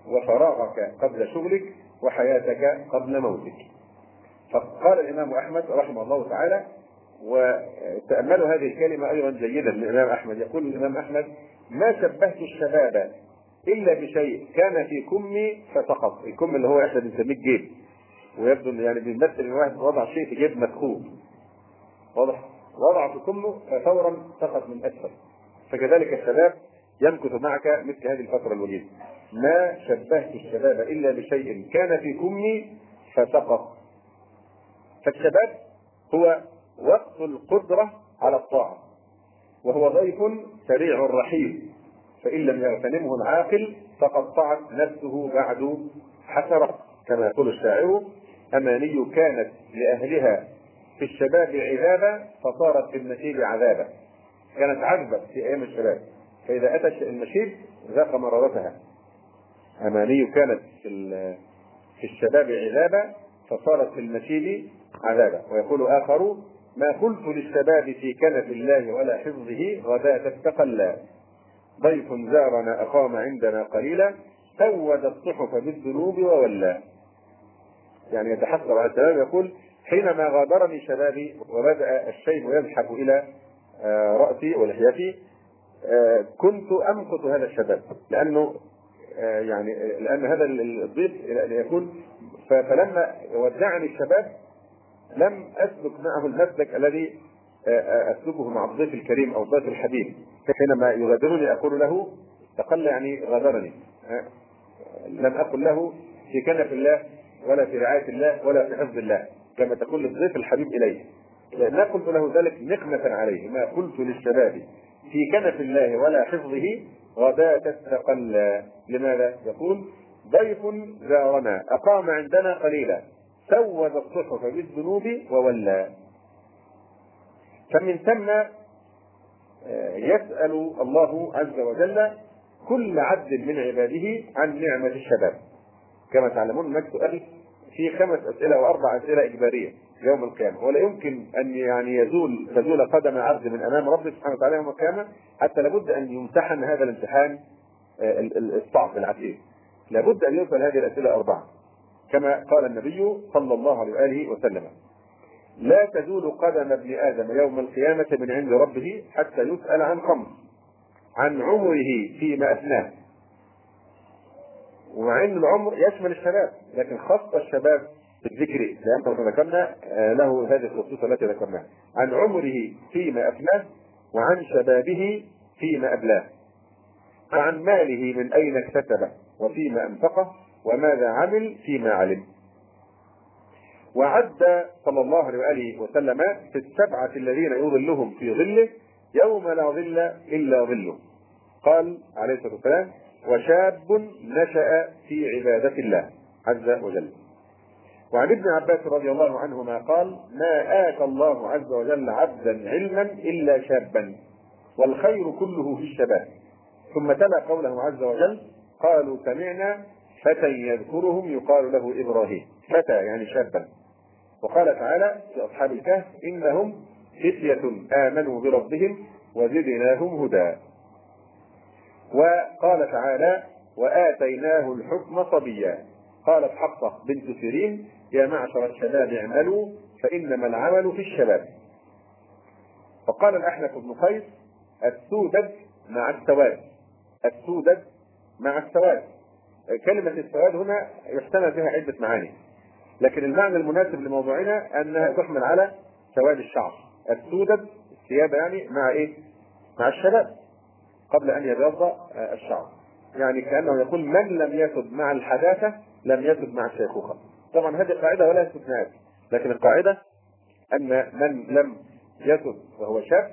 A: وفراغك قبل شغلك وحياتك قبل موتك. فقال الإمام أحمد رحمه الله تعالى وتأملوا هذه الكلمة أيضا جيدا. للامام أحمد يقول الإمام أحمد ما شبهت الشباب إلا بشيء كان في كمي فسقط الكم اللي هو إحنا بنسميه الجيب ويبدو يعني بيمثل إن واحد وضع شيء في جيب مدخول. واضح؟ وضع في كمه ففورا سقط من أسفل. فكذلك الشباب يمكث معك مثل هذه الفترة الوجيزة. ما شبهت الشباب إلا بشيء كان في كمي فسقط فالشباب هو وقت القدرة على الطاعة. وهو ضيف سريع الرحيل. فإن لم يغتنمه العاقل فقد نفسه بعد حسرة. كما يقول الشاعر أماني كانت لأهلها في الشباب عذابا فصارت في المشيب عذابا. كانت عذبة في أيام الشباب. فإذا أتى المشيب ذاق مرارتها. أماني كانت في الشباب عذابا فصارت في المشيب عذابا. ويقول آخر ما قلت للشباب في كنف الله ولا حفظه غداة استقلا ضيف زارنا أقام عندنا قليلا سود الصحف بالذنوب وولى. يعني يتحسر على الشباب يقول حينما غادرني شبابي وبدأ الشيب يزحف إلى آه، رأسي ولحيتي آه، كنت أمقت هذا الشباب لأنه آه، يعني لأن هذا الضيف يقول فلما ودعني الشباب لم اسلك معه المسلك الذي آه، آه، أسلكه مع الضيف الكريم أو الضيف الحبيب. حينما يغادرني أقول له تقل يعني غادرني. آه، لم أقل له في كنف الله ولا في رعاية الله ولا في حفظ الله كما تقول للضيف الحبيب إليه. ما قلت له ذلك نقمة عليه ما قلت للشباب. في كنف الله ولا حفظه غداة استقل لماذا؟ يقول ضيف زارنا أقام عندنا قليلا. سود الصحف بالذنوب وولى. فمن ثم آه، يسأل الله عز وجل كل عبد من عباده عن نعمة الشباب. كما تعلمون هناك سؤال في خمس أسئلة وأربع أسئلة إجبارية يوم القيامة. ولا يمكن أن يعني يزول تزول قدم عبد من أمام ربه سبحانه وتعالى يوم القيامة حتى لابد أن يمتحن هذا الامتحان آه، الصعب العسير لابد أن يسأل هذه الأسئلة أربعة. كما قال النبي صلى الله عليه وآله وسلم. لا تزول قدم ابن آدم يوم القيامة من عند ربه حتى يسأل عن خمس عن عمره فيما أثناه. ومع أن العمر يشمل الشباب لكن خاصة الشباب بالذكر لأن ذكرنا آه، له هذه الخصوصة التي ذكرناها. عن عمره فيما أفناه وعن شبابه فيما أبلاه. وعن ماله من أين اكتسبه وفيما أنفقه وماذا عمل فيما علم. وعد صلى الله عليه وآله وسلم في السبعة الذين يظلهم في ظله يوم لا ظل إلا ظله. قال عليه الصلاة والسلام وشاب نشأ في عبادة الله عز وجل. وعن ابن عباس رضي الله عنهما قال ما آتى الله عز وجل عبدا علما إلا شابا والخير كله في الشباب. ثم تلا قوله عز وجل قالوا سمعنا فتى يذكرهم يقال له إبراهيم. فتى يعني شابا. وقال تعالى في أصحاب الكهف إنهم فتية آمنوا بربهم وزدناهم هدى. وقال تعالى وآتيناه الحكم صبيا. قالت حفصة بنت سيرين يا معشر الشباب اعملوا فإنما العمل في الشباب. فقال الأحنف بن قيس السودد مع السواد. السودد مع السواد. كلمة السواد هنا يحتمل بها عدة معاني. لكن المعنى المناسب لموضوعنا أنها تحمل على سواد الشعر. السودد الثياب يعني مع إيه؟ مع الشباب قبل أن يبيض الشعر. يعني كأنه يقول من لم يسد مع الحداثة لم يسد مع الشيخوخة. طبعا هذه قاعدة ولا استثناءات لكن القاعدة أن من لم يسد وهو شاب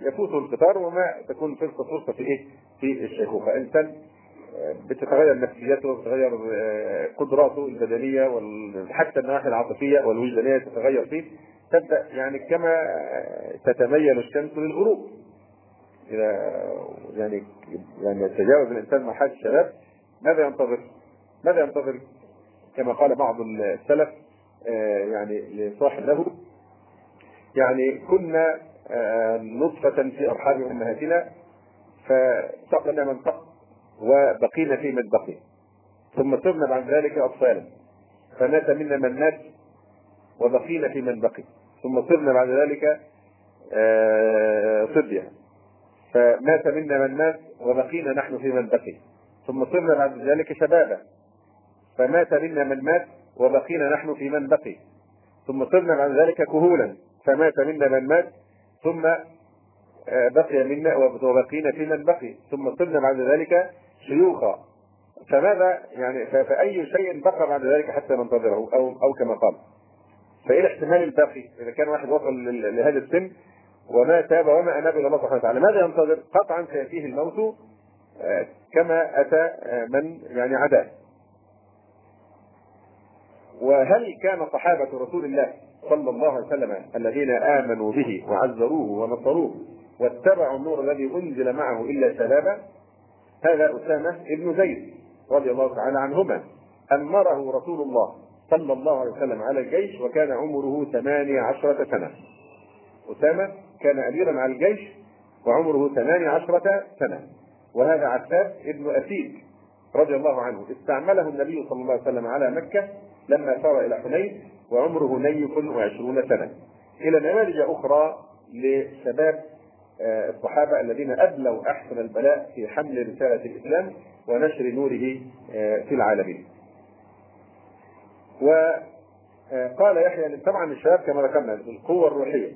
A: يفوته القطار وما تكون فرصة فرصة في إيه؟ في الشيخوخة. إنسان بتتغير نفسيته وتتغير قدراته البدنية وحتى النواحي العاطفية والوجدانية تتغير فيه تبدأ يعني كما تتميل الشمس للغروب إذا يعني يعني يتجاوز الإنسان مرحلة الشباب ماذا ينتظر؟ ماذا ينتظر؟ كما قال بعض السلف يعني لصاحب له يعني كنا نطفة في أرحام أمهاتنا فسقنا من سق وبقينا في بقي ثم صرنا بعد ذلك أطفالا. فمات منا من مات وبقينا في بقي ثم صرنا بعد ذلك صبيا. فمات منا من مات وبقينا نحن في بقي ثم صرنا بعد ذلك شبابا. فمات منا من مات وبقينا نحن في من بقي ثم صرنا بعد ذلك كهولا. فمات منا من مات ثم بقي منا وبقينا في من بقي ثم صرنا بعد ذلك شيوخا فماذا يعني فأي شيء بقى بعد ذلك حتى ننتظره أو أو كما قال. فإيه الاحتمال الباقي إذا كان واحد وصل لهذا السن وما تاب وما أناب إلى الله سبحانه وتعالى ماذا ينتظر؟ قطعا سيأتيه الموت كما أتى من يعني عداه. وهل كان صحابة رسول الله صلى الله عليه وسلم الذين آمنوا به وعزروه ونصروه واتبعوا النور الذي أنزل معه إلا شبابا هذا أسامة ابن زيد رضي الله تعالى عنهما أمره رسول الله صلى الله عليه وسلم على الجيش وكان عمره ثمانية عشرة سنة. أسامة كان أميرا على الجيش وعمره ثمانية عشرة سنة. وهذا عفاف ابن أسيد رضي الله عنه. استعمله النبي صلى الله عليه وسلم على مكة لما سار إلى حنين وعمره نيف وعشرون سنة. إلى نماذج أخرى لشباب الصحابة الذين أبلوا أحسن البلاء في حمل رسالة الإسلام ونشر نوره في العالمين. وقال يحيى طبعا الشباب كما ذكرنا القوة الروحية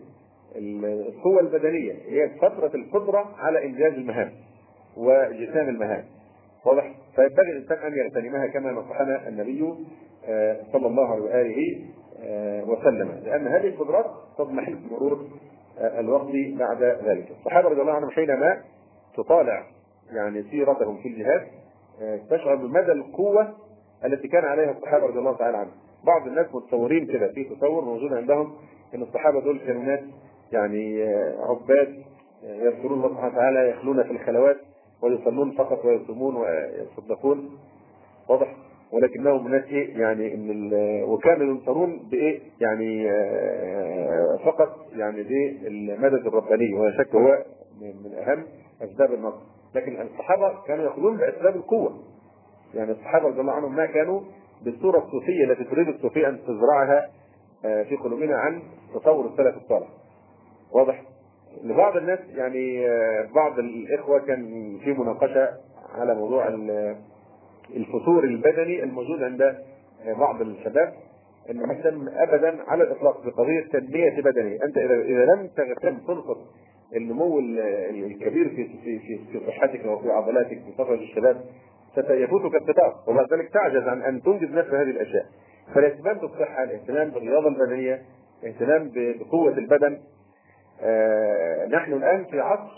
A: القوة البدنية هي فترة القدرة على إنجاز المهام وجسام المهام واضح فينبغي الإنسان أن يغتنمها كما نصحنا النبي صلى الله عليه وآله وسلم لأن هذه القدرات تضمحل مرور الوقت بعد ذلك. الصحابة رضي الله عنهم حينما تطالع يعني سيرتهم في الجهاد تشعر بمدى القوة التي كان عليها الصحابة رضي الله تعالى عنهم. بعض الناس متصورين كده في تصور موجود عندهم إن الصحابة دول كانوا ناس يعني عباد يذكرون الله سبحانه وتعالى يخلون في الخلوات ويصلون فقط ويصومون ويصدقون. واضح؟ ولكنهم ناس إيه يعني إن وكانوا ينصرون بإيه؟ يعني فقط يعني بالمدد الرباني ولا شك هو من أهم أسباب النصر. لكن الصحابة كانوا يأخذون بأسباب القوة. يعني الصحابة رضي الله عنهم ما كانوا بالصورة الصوفية التي تريد الصوفيه أن تزرعها في قلوبنا عن تصور السلف الصالح. واضح؟ لبعض الناس يعني بعض الإخوة كان في مناقشة على موضوع الفتور البدني الموجود عند بعض الشباب إنه مهتم ابدا على الإطلاق بقضيه تنمية بدنيه، أنت اذا إذا لم تهتم تنقص النمو الكبير في في في, صحتك وفي عضلاتك في فتره الشباب سيفوتك القطار وبعد ذلك تعجز عن أن تنجز نفس هذه الأشياء. فالاهتمام بالصحه، الاهتمام بالرياضة البدنية، الاهتمام بقوة البدن آه نحن الآن في عصر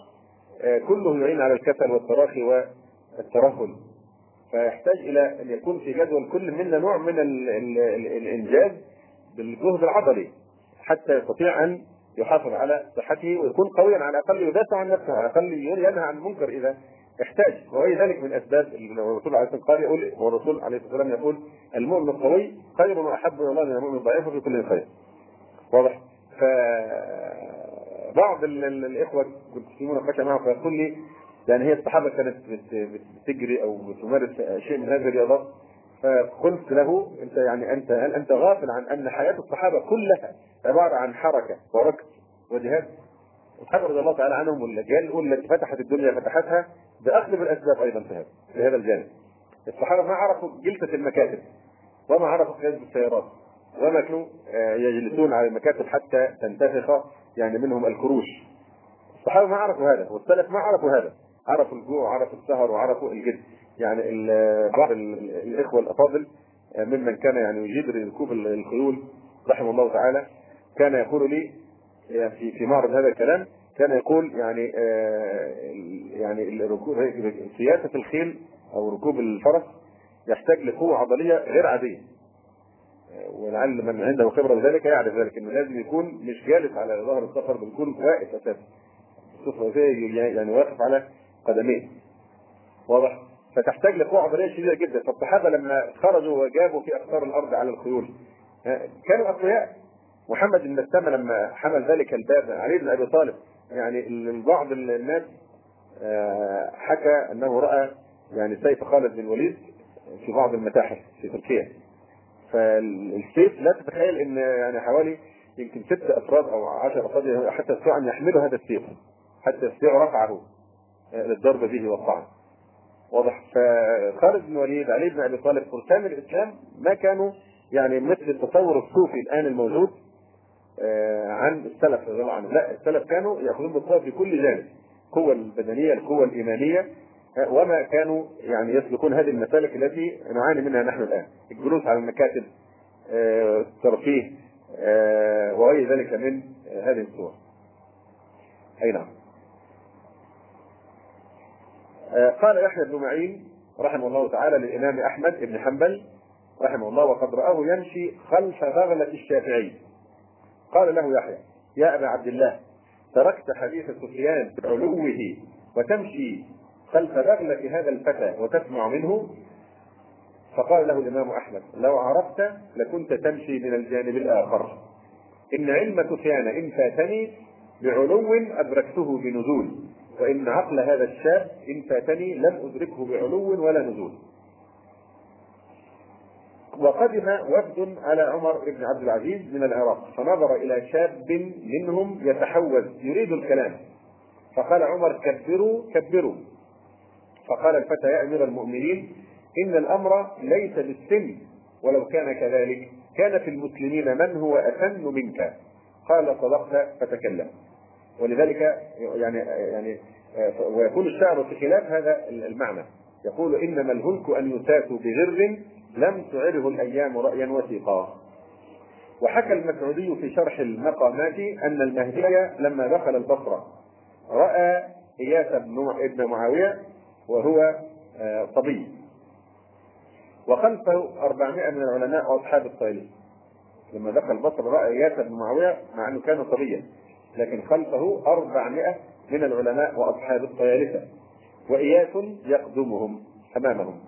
A: آه كله يعين على الكسل والتراخي والترهل. فيحتاج إلى أن يكون في جدول كل منا نوع من ال ال ال الإنجاز بالجهد العضلي حتى يستطيع أن يحافظ على صحته ويكون قويا على الأقل يدافع عن نفسه على الأقل ينهى عن المنكر إذا احتاج. وغير ذلك من أسباب الرسول عليه الصلاة والسلام يقول والرسول عليه الصلاة والسلام يقول المؤمن القوي خير وأحب إلى الله من المؤمن الضعيف في كل خير. واضح؟ ف بعض الإخوة كنت في مناقشه معه فيقول لي يعني هي الصحابة كانت بتجري أو بتمارس شيء من هذه الرياضات فقلت له أنت يعني أنت هل أنت غافل عن أن حياة الصحابة كلها عبارة عن حركة وركض وجهاد؟ الصحابة رضي الله تعالى عنهم والرجال الاولى التي فتحت الدنيا فتحتها باغلب الأسباب أيضا في هذا في هذا الجانب. الصحابة ما عرفوا جلسة المكاتب وما عرفوا قياده السيارات وما كانوا آه، يجلسون على المكاتب حتى تنتفخ يعني منهم الكروش. الصحابة ما عرفوا هذا والسلف ما عرفوا هذا. عرفوا الجوع وعرفوا السهر وعرفوا الجد. يعني بعض الإخوة الأفاضل آه، ممن كان يعني يجيد ركوب الخيول رحمه الله تعالى كان يقول لي في في معرض هذا الكلام كان يقول يعني آه، يعني الركوب سياسة الخيل أو ركوب الفرس يحتاج لقوة عضلية غير عادية. ولعل من عنده خبرة بذلك يعرف ذلك إنه لازم يكون مش جالس على ظهر السفر بل يكون واقف أساسا. يعني واقف على قدميه واضح؟ فتحتاج لقوة عضلية شديدة جدا. فالصحابه لما خرجوا وجابوا في اقطار الأرض على الخيول كانوا أقوياء. محمد بن مسلمه لما حمل ذلك الباب علي بن أبي طالب يعني بعض الناس آه، حكى أنه رأى يعني سيف خالد بن الوليد في بعض المتاحف في تركيا. فالسيف لا تتخيل إن يعني حوالي يمكن ست أفراد أو عشر أفراد حتى يستطيعوا أن يحملوا هذا السيف حتى يستطيعوا رفعه. للضرب به والطعن واضح؟ فخالد بن الوليد علي بن أبي طالب فرسان الإسلام ما كانوا يعني مثل التصور الصوفي الآن الموجود آه، عن السلف رضي الله عنهم. لا السلف كانوا يأخذون بالقوه في كل جانب القوة البدنية القوة الإيمانية وما كانوا يعني يسلكون هذه المسالك التي نعاني منها نحن الآن. الجلوس على المكاتب آه، الترفيه آه، وغير ذلك من هذه الصور. أي نعم. آه، قال يحيى بن معين رحمه الله تعالى للإمام أحمد بن حنبل رحمه الله وقد رآه يمشي خلف بغله الشافعي. قال له يحيى يا أبا عبد الله تركت حديث سفيان بعلوه وتمشي خلف بغلة هذا الفتى وتسمع منه؟ فقال له الإمام أحمد لو عرفت لكنت تمشي من الجانب الآخر. إن علم سفيان إن فاتني بعلو أدركته بنزول. وإن عقل هذا الشاب إن فاتني لم أدركه بعلو ولا نزول. وقدم وفد على عمر بن عبد العزيز من العراق فنظر إلى شاب منهم يتحوز يريد الكلام. فقال عمر كبروا كبروا. فقال الفتى يا أمير المؤمنين إن الأمر ليس بالسن ولو كان كذلك كان في المسلمين من هو أسن منك. قال صدقت فتكلم. ولذلك يعني يعني ويكون الشعر في خلاف هذا المعنى. يقول إنما الهلك أن يساس بغر لم تعره الأيام رأيا وثيقا. وحكى المسعودي في شرح المقامات أن المهدي لما دخل البصرة رأى إياس بن معاوية وهو آه، صبي. وخلفه 400 من العلماء وأصحاب الطائلين لما دخل بصر رأى إياس بن معاوية مع أنه كان صبيا. لكن خلفه 400 من العلماء وأصحاب الطيالسه وإياس يقدمهم أمامهم.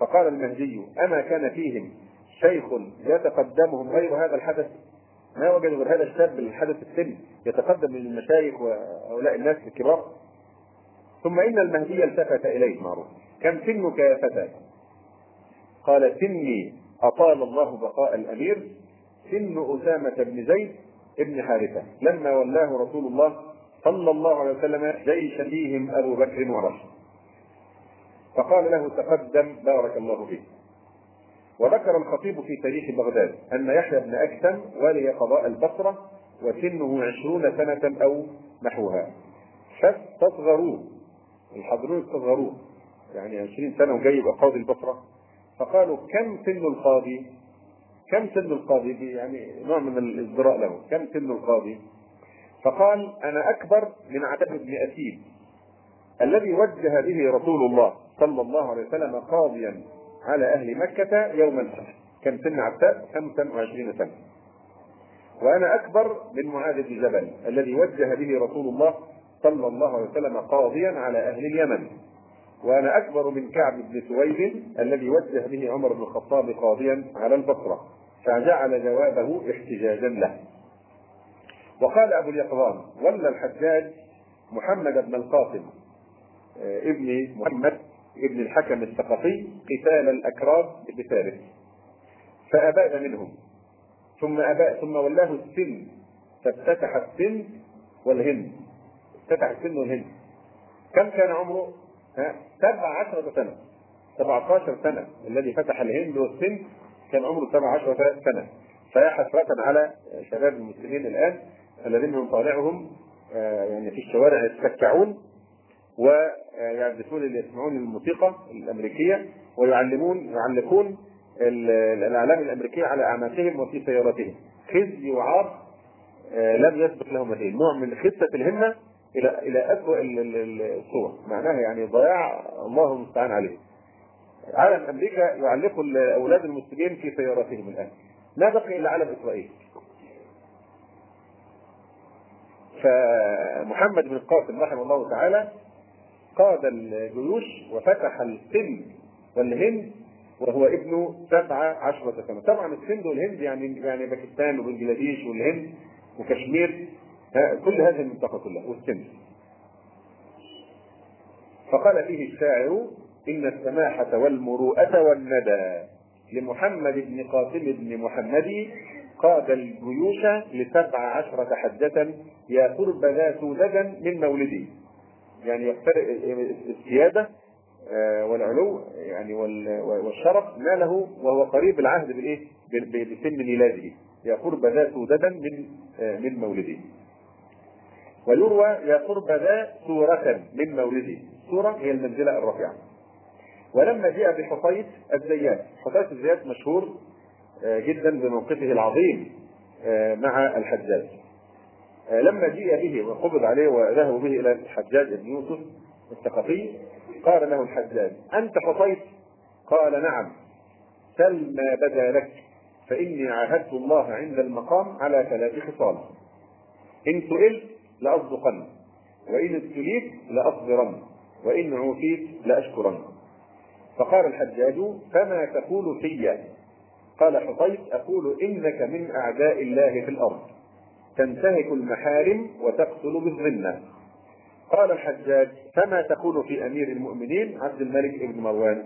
A: فقال المهدي أما كان فيهم شيخ يتقدمهم غير هذا الحدث؟ ما وجدوا غير هذا الشاب الحدث السن يتقدم من المشايخ وهؤلاء الناس الكبار؟ ثم إن المهدي التفت إليه. معروف. كم سنك يا فتى؟ قال سني أطال الله بقاء الأمير. سن أسامة بن زيد بن حارثة. لما ولاه رسول الله صلى الله عليه وسلم جيش فيهم أبو بكر وعمر فقال له تقدم بارك الله فيك. وذكر الخطيب في تاريخ بغداد أن يحيى بن أكثم ولي قضاء البصرة وسنه عشرون سنة أو نحوها. فاستصغروه. الحضرون استصغروه. يعني 20 سنة وجاي يبقى قاضي البصرة. فقالوا كم سن القاضي؟ كم سن القاضي؟ يعني نوع من الازدراء له، كم سن القاضي؟ فقال أنا أكبر من عتاب بن اسيد الذي وجه به رسول الله صلى الله عليه وسلم قاضيا على أهل مكة يوم الفتح كم سن عتاب؟ 25 سنة وأنا أكبر من معاذ بن جبل الذي وجه به رسول الله صلى الله عليه وسلم قاضيا على أهل اليمن وأنا أكبر من كعب بن سويد الذي وجه به عمر بن الخطاب قاضيا على البصرة فجعل جوابه احتجاجا له. وقال أبو اليقظان ولى الحجاج محمد بن القاسم ابن محمد ابن الحكم الثقفي قتال الأكراد بفارس فأباد منهم. ثم أباء ثم ولاه السن فافتتح السن والهند افتتح السن والهند كم كان عمره؟ سبع عشرة سنة. 17 سنة الذي فتح الهند والسن كان عمره 17 سنة. فيا حسرة على شباب المسلمين الآن الذين من طالعهم آه، يعني في الشوارع يتسكعون ويعزفون يسمعون الموسيقى الأمريكية ويعلمون يعلقون الأعلام الأمريكية على اعناقهم وفي سياراتهم. خزي وعار آه، لم يسبق له مثيل نوع من خسه الهمة إلى إلى اسوء الصور. معناها يعني ضياع الله المستعان عليه. علم أمريكا يعلق الأولاد المسلمين في سياراتهم الآن. ما بقي إلا علم إسرائيل. فمحمد بن القاسم رحمه الله تعالى قاد الجيوش وفتح السند والهند وهو ابن سبع عشرة سنة. طبعا السند والهند يعني يعني باكستان وبنجلاديش والهند وكشمير. كل هذه المنطقة كلها والسند فقال فيه الشاعر إن السماحة والمروءة والندى لمحمد بن قاسم بن محمد قاد الجيوش لسبع عشرة حجة يا قرب ذا سوددا من مولدي. يعني يقترب السيادة آه، والعلو يعني والشرف ناله وهو قريب العهد بالايه؟ بسن ميلاده. يا قرب ذا سوددا من آه، من مولده ويروى يا قرب ذا سورة من مولده. سورة هي المنزلة الرفيعة. ولما جاء بحصيت الزيات. حصيت الزيات مشهور آه، جدا بموقفه العظيم مع الحجاج. آه، لما جيء به وقبض عليه وذهبوا به إلى الحجاج بن يوسف الثقفي قال له الحجاج أنت حصيت؟ قال نعم. سل ما بدا لك فإني عاهدت الله عند المقام على ثلاث خصال. إن سئلت لاصدقن وإن ابتليت لاصبرن وإن عوفيت لاشكرن فقال الحجاج فما تقول في قال حصيت أقول إنك من أعداء الله في الأرض. تنتهك المحارم وتقتل بالذمة. قال الحجاج فما تقول في أمير المؤمنين عبد الملك بن مروان؟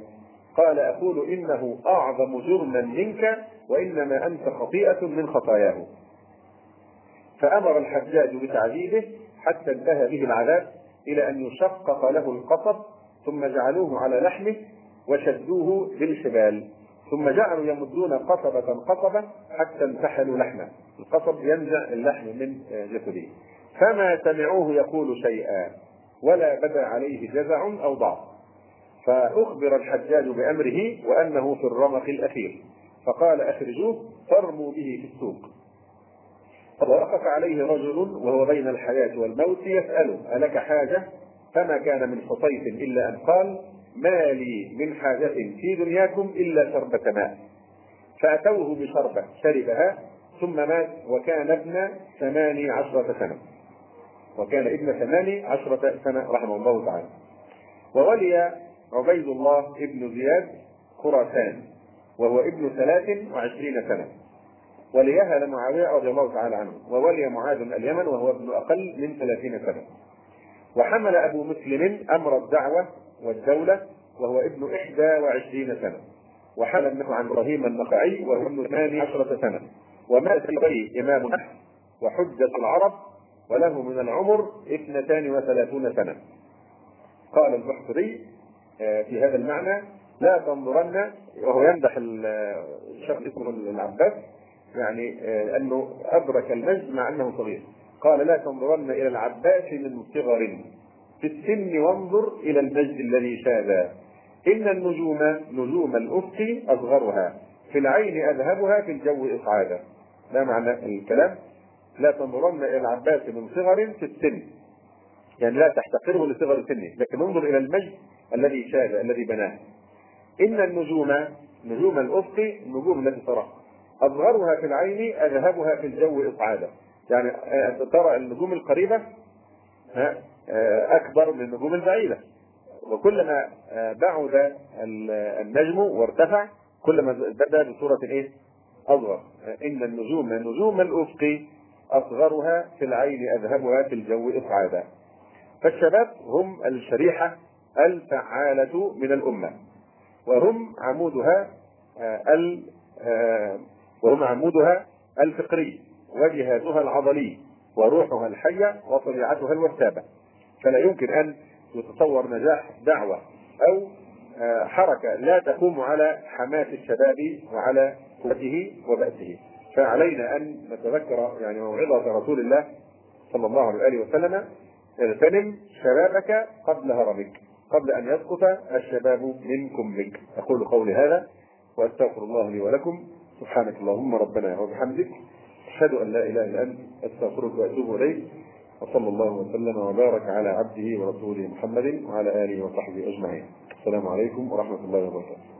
A: قال أقول إنه أعظم جرما منك وإنما أنت خطيئة من خطاياه. فأمر الحجاج بتعذيبه حتى انتهى به العذاب إلى أن يشقق له القصب ثم جعلوه على لحمه وشدوه بالحبال. ثم جعلوا يمدون قصبة قصبة حتى انتحلوا لحمه. القصب ينزع اللحم من جسده. فما سمعوه يقول شيئا ولا بدا عليه جزع أو ضعف. فأخبر الحجاج بأمره وأنه في الرمق الأخير. فقال أخرجوه فارموا به في السوق. فوقف عليه رجل وهو بين الحياة والموت يسأله ألك حاجة؟ فما كان من حصيف إلا أن قال ما لي من حاجة في دنياكم إلا شربة ماء. فأتوه بشربة شربها ثم مات وكان ابن ثماني عشرة سنة. وكان ابن ثماني عشرة سنة رحمه الله تعالى. وولي عبيد الله ابن زياد خراسان وهو ابن ثلاث وعشرين سنة. وليها لمعاوية رضي الله تعالى عنه وولي معاذ اليمن وهو ابن أقل من ثلاثين سنة. وحمل أبو مسلم أمر الدعوة والدولة وهو ابن إحدى وعشرين سنة. وحمل ابنه عن إبراهيم النخعي وهو ابن ثمان عشرة سنة. ومات به إمام نحو وحجة العرب وله من العمر اثنتان وثلاثون سنة. قال البحثري آه، في هذا المعنى لا تنظرن وهو يمدح الشخص اسمه العباس يعني آه، أنه أدرك المجد مع أنه صغير. قال لا تنظرن إلى العباس من صغر. في السن وانظر إلى المجد الذي شاد إن النجوم نجوم الأفق أصغرها. في العين أذهبها في الجو إصعادا. ما معنى الكلام. لا تنظرن إلى العباس من صغر في السن. يعني لا تحتقره لصغر سنه لكن انظر إلى المجد الذي شاد الذي بناه. إن النجوم نجوم الأفق النجوم التي تراها اصغرها في العين أذهبها في الجو إصعادا. يعني آه، ترى النجوم القريبة ها آه، أكبر من النجوم البعيدة. وكلما آه، بعد النجم وارتفع كلما بدا بصورة إيه؟ أصغر. إن النجوم نجوم الأفق أصغرها في العين أذهبها في الجو إصعادا. فالشباب هم الشريحة الفعالة من الأمة. وهم عمودها وهم عمودها الفقري وجهازها العضلي وروحها الحية وطبيعتها الوثابة فلا يمكن أن يتصور نجاح دعوة أو آه، حركة لا تقوم على حماس الشباب وعلى قوته وبأسه. فعلينا أن نتذكر يعني موعظة رسول الله صلى الله عليه وآله وسلم اغتنم شبابك قبل هرمك قبل أن يسقط الشباب منكم منك. أقول قولي هذا وأستغفر الله لي ولكم سبحانك اللهم ربنا وبحمدك أشهد أن لا إله إلا أنت. أستغفرك وأتوب إليك. وصلى الله وسلم وبارك على عبده ورسوله محمد وعلى آله وصحبه أجمعين. السلام عليكم ورحمة الله وبركاته.